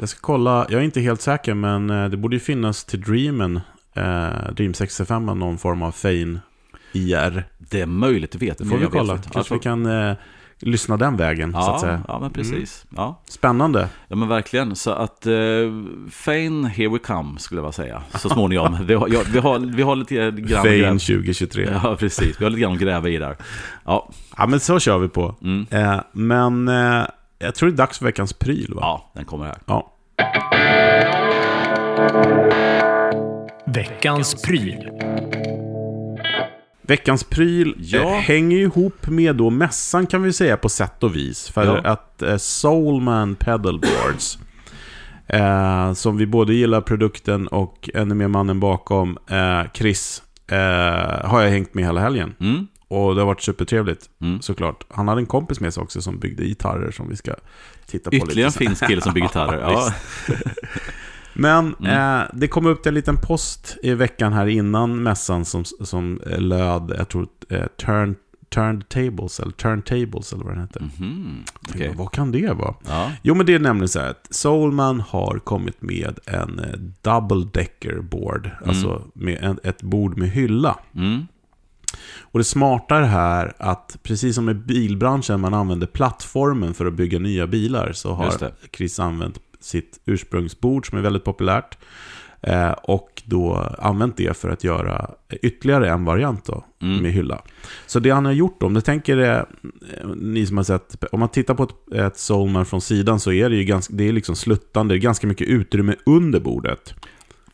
Jag ska kolla, jag är inte helt säker, men eh, det borde ju finnas till Dreamen, eh, Dream 65, någon form av Fane IR. Det är möjligt, det vet Det får vi jag vet kolla. inte. Kanske Ja, vi kan eh, lyssna den vägen, så att Ja, säga. ja, men precis. Ja. Spännande. Ja men verkligen, så att eh, Fane, here we come skulle jag vilja säga Så småningom, vi har, ja, vi har, vi har lite grann Fane gräva- 2023. Ja. Ja precis, vi har lite grann att gräva i där Ja, men så kör vi på. mm. Eh, men eh, jag tror det är dags för veckans pryl, va? ja den kommer här Ja. Veckans pryl. Veckans pryl Ja. eh, hänger ju ihop med då mässan kan vi säga på sätt och vis. För Ja. att eh, Soulman Pedalboards, eh, som vi både gillar produkten och ännu mer mannen bakom, eh, Chris, eh, har jag hängt med hela helgen. mm. Och det har varit supertrevligt, Mm. såklart. Han hade en kompis med sig också som byggde gitarrer som vi ska titta på Ytterligare en lite. sen. finsk kille som bygger gitarrer ja. Men Mm. eh, det kom upp en liten post i veckan här innan mässan som, som eh, löd, jag tror, eh, turn, turned tables, eller turntables eller vad den heter. Mhm, Tänkte, okej. Vad kan det vara? ja. Jo, men det är nämligen så här att Soulman har kommit med en eh, double decker board, alltså med en, ett bord med hylla. Mm. Och det smarta är här att precis som i bilbranschen man använder plattformen för att bygga nya bilar så har. Chris använt sitt ursprungsbord som är väldigt populärt eh, och då använt det för att göra ytterligare en variant då, Mm. med hylla. Så det han har gjort, om du tänker eh, ni som har sett, om man tittar på ett, ett Soulman från sidan så är det ju ganska, det är liksom sluttande, ganska mycket utrymme under bordet.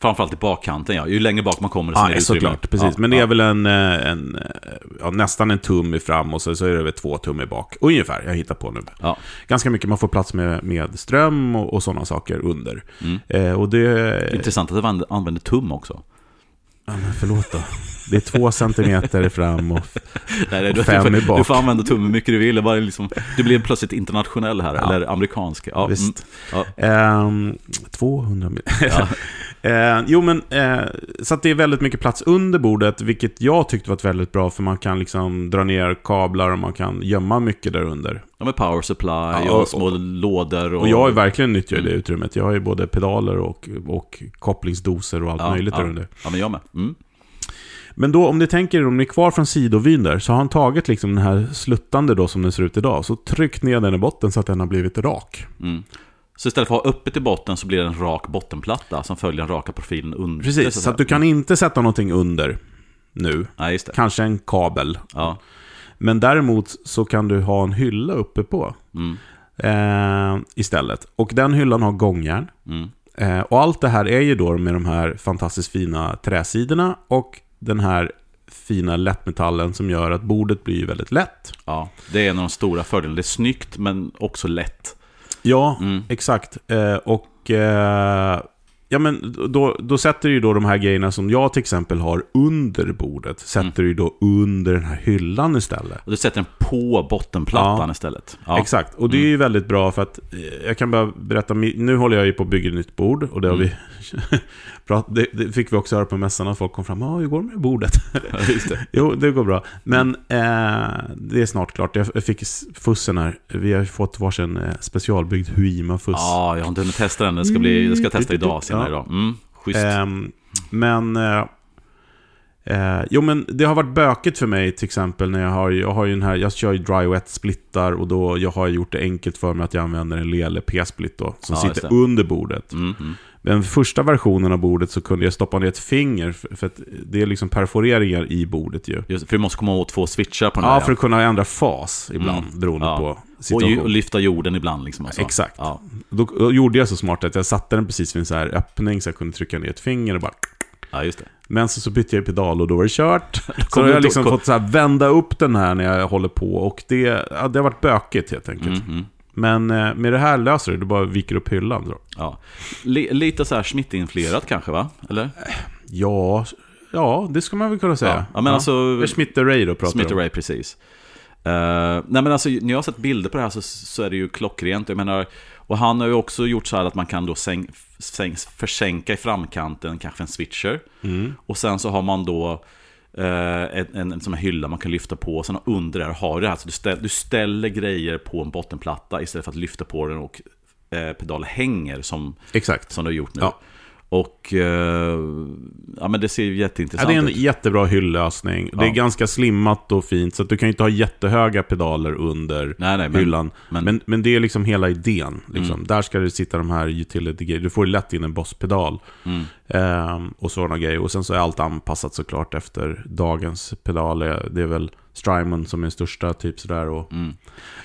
Framförallt i bakkanten ja. Ju längre bak man kommer desto Ja, mer utrymme. såklart. Precis. Ja, Men det är ja. väl en, eh, en eh, ja, nästan en tum i fram och så, så är det väl två tum i bak. Ungefär, jag hittar på nu. Ja. Ganska mycket, man får plats med, med ström och, och sådana saker under. Mm. Eh, och det... Intressant att du använder- tum också. Ja, men förlåt då. Det är två centimeter fram och... Nej, nej, du, Fem du, i bak. du får använda tum hur mycket du vill. Bara liksom, du blir plötsligt internationell här, Ja. eller amerikansk. Ja, Visst. Mm, Ehm, 200 mil. Eh, jo, men eh, så att det är väldigt mycket plats under bordet, vilket jag tyckte var väldigt bra, för man kan liksom dra ner kablar och man kan gömma mycket där under. ja, med power supply Ja, och, och- små lådor. Och, Och jag har ju verkligen nyttjat det Mm. utrymmet. Jag har ju både pedaler och, och kopplingsdoser och allt ja, möjligt ja. där under. Ja, men jag med. Mm. Men då, om ni tänker, om ni är kvar från sidovyn där, så har han tagit liksom den här sluttande då som den ser ut idag, så tryckt ner den i botten så att den har blivit rak. Mm. Så istället för att ha öppet i botten så blir det en rak bottenplatta som följer den raka profilen under. Precis, så att du kan inte sätta någonting under nu. Nej. Kanske en kabel. Ja. Men däremot så kan du ha en hylla uppe på Mm. eh, istället. Och den hyllan har gångjärn. Mm. Eh, och allt det här är ju då med de här fantastiskt fina träsidorna och den här fina lättmetallen som gör att bordet blir väldigt lätt. ja. Det är en av de stora fördelarna. Det är snyggt men också lätt. Ja, Mm. exakt. Eh, och eh, ja, men då, då sätter du ju då de här grejerna som jag till exempel har under bordet, sätter du ju då under den här hyllan istället. Och du sätter den på bottenplattan Ja. istället. Ja. Exakt, och det är ju väldigt bra för att eh, jag kan bara berätta, nu håller jag ju på att bygga ett nytt bord och det har Mm. vi prat, det, det fick vi också höra på mässan att folk kom fram, ja hur går det med bordet? Ja, det. jo, det går bra. Men eh, det är snart klart, jag fick fussen här, vi har fått varsin eh, specialbyggd Huima-fuss. Ja, jag har inte hunnit testa den. Det ska, bli, jag ska testa idag, senare Ja. idag. Mm, schysst. Ehm, men... Eh, eh, jo, men det har varit bökigt för mig till exempel när jag har, jag har ju den här, jag kör ju dry wet splittar och då jag har gjort det enkelt för mig att jag använder en Lele P-split då, som Ja, sitter under bordet. Mm, mm. Men första versionen av bordet så kunde jag stoppa ner ett finger, för, för det är liksom perforeringar i bordet ju. Just, för vi måste komma åt två switchar på den Ja, här. för att kunna ändra fas ibland, Mm. beroende Ja. på och, situation. ju- och lyfta jorden ibland. Liksom, och så. Exakt. Ja. Då, då gjorde jag så smart att jag satte den precis vid en så här öppning så jag kunde trycka ner ett finger och bara ja, just det. Men så, så bytte jag pedal och då var det kört. Så har jag du- liksom fått så här vända upp den här när jag håller på. Och det, ja, det har varit bökigt helt enkelt. Mm, mm. Men eh, med det här löser du, du bara viker upp hyllan. Då. Ja. Li- lite så här Schmidt-influerat kanske, va? Eller? Ja, ja, det ska man väl kunna säga. Ja, ja, men alltså- Det är Schmidt Ray då pratar Smith vi om. Ray, precis. Uh, nej men alltså, när jag har sett bilder på det här så, så är det ju klockrent. Jag menar, och han har ju också gjort så här att man kan då säng, säng, försänka i framkanten, kanske en switcher. Mm. Och sen så har man då en, en, en sån här hylla man kan lyfta på. Sen under där har du det här. Så du, ställ, du ställer grejer på en bottenplatta istället för att lyfta på den och eh, pedalen hänger som, Exakt. som du har gjort nu. Ja. Och eh, ja, men det ser ju Ja, jätteintressant det är en ut. jättebra hyllösning. Det är Ja. ganska slimmat och fint, så att du kan ju inte ha jättehöga pedaler under Nej, nej, men, hyllan. men- Men, men, det är liksom hela idén. Liksom. Mm. Där ska det sitta de här utility grejer. Du får ju lätt in en Boss-pedal. Mm. Ehm, och sådana grejer. Och sen så är allt anpassat såklart efter dagens pedal. Det är väl Strymon som är den största, typ sådär. Och... Mm.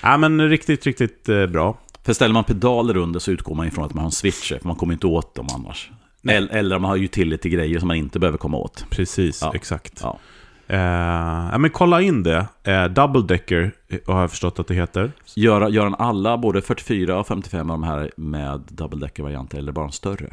Ja, men riktigt, riktigt eh, bra. För ställer man pedaler under så utgår man ifrån att man har en switcher, för man kommer inte åt dem annars. Eller, eller om man har utility-grejer som man inte behöver komma åt. Precis, Ja. exakt. Ja. Eh, men kolla in det. Eh, Double Decker eh, har jag förstått att det heter. Gör, gör han alla, både 44 och 55 av de här med double decker-varianter, eller bara en större?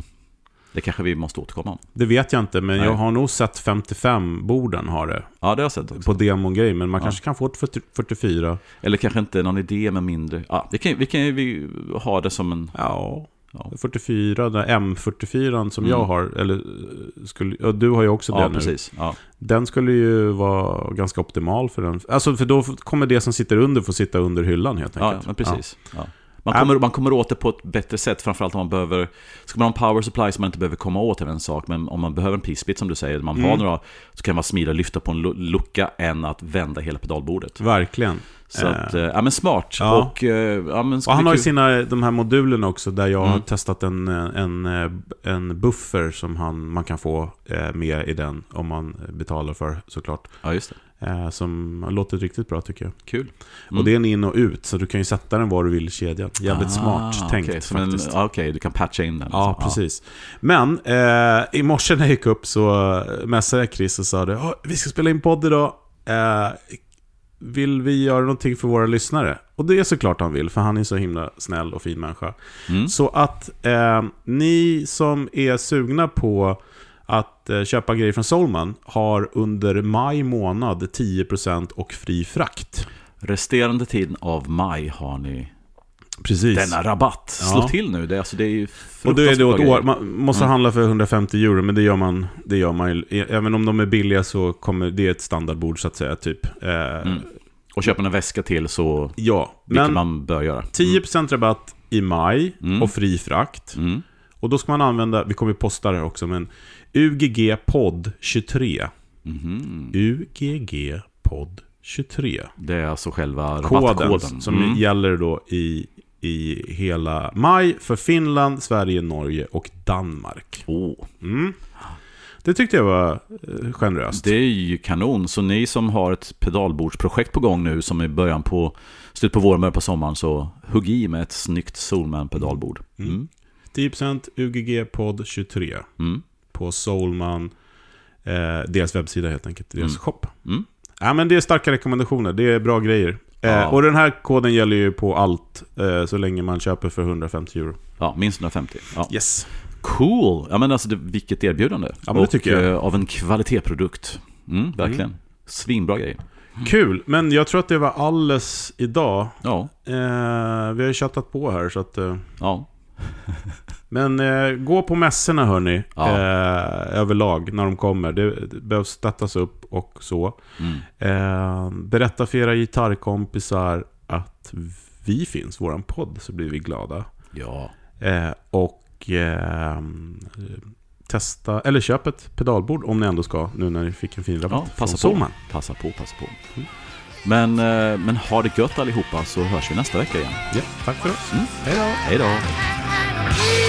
Det kanske vi måste återkomma om. Det vet jag inte, men Nej. jag har nog sett 55-borden har det. Ja, det har jag sett också. På demogrej, men man Ja. kanske kan få ett 40, 44. Eller kanske inte någon idé med mindre. Ja, vi kan, vi kan ju vi ha det som en... Ja, Ja, 44, den M44 som Mm. jag har, eller skulle, ja, du har ju också ja den nu. precis. Ja. Den skulle ju vara ganska optimal för den. Alltså för då kommer det som sitter under få sitta under hyllan helt Ja, enkelt. men precis. Ja. Man, Ja. kommer, man kommer åt det på ett bättre sätt, framförallt om man behöver... Ska man ha en power supply som man inte behöver komma åt är en sak, men om man behöver en p-split som du säger, man har Mm. några, så kan vara smidigare lyfta på en lu- lucka än att vända hela pedalbordet. Verkligen. Så Eh. att, eh, ja men smart. Ja. Och, eh, ja, men Och han har ju sina, de här modulerna också, där jag har Mm. testat en, en, en buffer som han, man kan få med i den, om man betalar för såklart. Ja, just Eh, som har låtit riktigt bra tycker jag. Kul. Och det är en in och ut, så du kan ju sätta den var du vill i kedjan. Jävligt Ah, smart tänkt som en- faktiskt. ja, Okej, du kan patcha in den. Ja, liksom. precis. Men eh, i morse när jag gick upp så messade jag Chris och sa det, "Ja, vi ska spela in podd idag. Vill vi göra någonting för våra lyssnare? Och det är såklart han vill, för han är så himla snäll och fin människa. Mm. Så att eh, ni som är sugna på att eh, köpa grejer från Solman har under maj månad 10% och fri frakt. Resterande tiden av maj har ni Precis. denna rabatt. Slå Ja. till nu, det, alltså, det är Och då är det bra år, man måste Mm. handla för 150 euro, men det gör man, det gör man ju. Även om de är billiga så kommer det är ett standardbord så att säga, typ. Eh, Mm. Och köper en väska till så, Ja, vilket men man bör göra. 10% rabatt i maj Mm. och fri frakt. Mm. Och då ska man använda, vi kommer posta det här också, men UGG podd 23. Mhm. UGG podd 23. Det är alltså själva Koden rabattkoden. som Mm. gäller då i, i hela maj för Finland, Sverige, Norge och Danmark. Åh, Mm. Det tyckte jag var eh, generöst. det är ju kanon. Så ni som har ett pedalbordsprojekt på gång nu som är början på slut på våren, början på sommaren så hugg i med ett snyggt Solman pedalbord. Mm. 10% UGG podd 23 Mm. på Soulman, eh, deras webbsida helt enkelt, deras Mm. shop. Mm. Ja, men det är starka rekommendationer, det är bra grejer. Eh, Ja. Och den här koden gäller ju på allt, eh, så länge man köper för 150 euro. Ja, minst 150. Ja. Yes. Cool! Ja men alltså det, vilket erbjudande. Ja, men det Och, tycker jag. eh, av en kvalitetsprodukt. Mm, verkligen. Svinbra grejer. Kul, men jag tror att det var alles idag. Ja, Eh, vi har ju chattat på här, så att... Eh, ja. Men eh, gå på mässorna hörni, Ja. eh, överlag, när de kommer. Det, det behövs stöttas upp och så. Mm. Eh, berätta för era gitarrkompisar att vi finns, våran podd, så blir vi glada. Ja. Eh, och eh, testa, eller köp ett pedalbord om ni ändå ska, nu när ni fick en fin rabatt Ja, passa från på. Passa på, passa på. Men, eh, men ha det gött allihopa så hörs vi nästa vecka igen. Ja, tack för oss. Mm. Hej då! Hej då!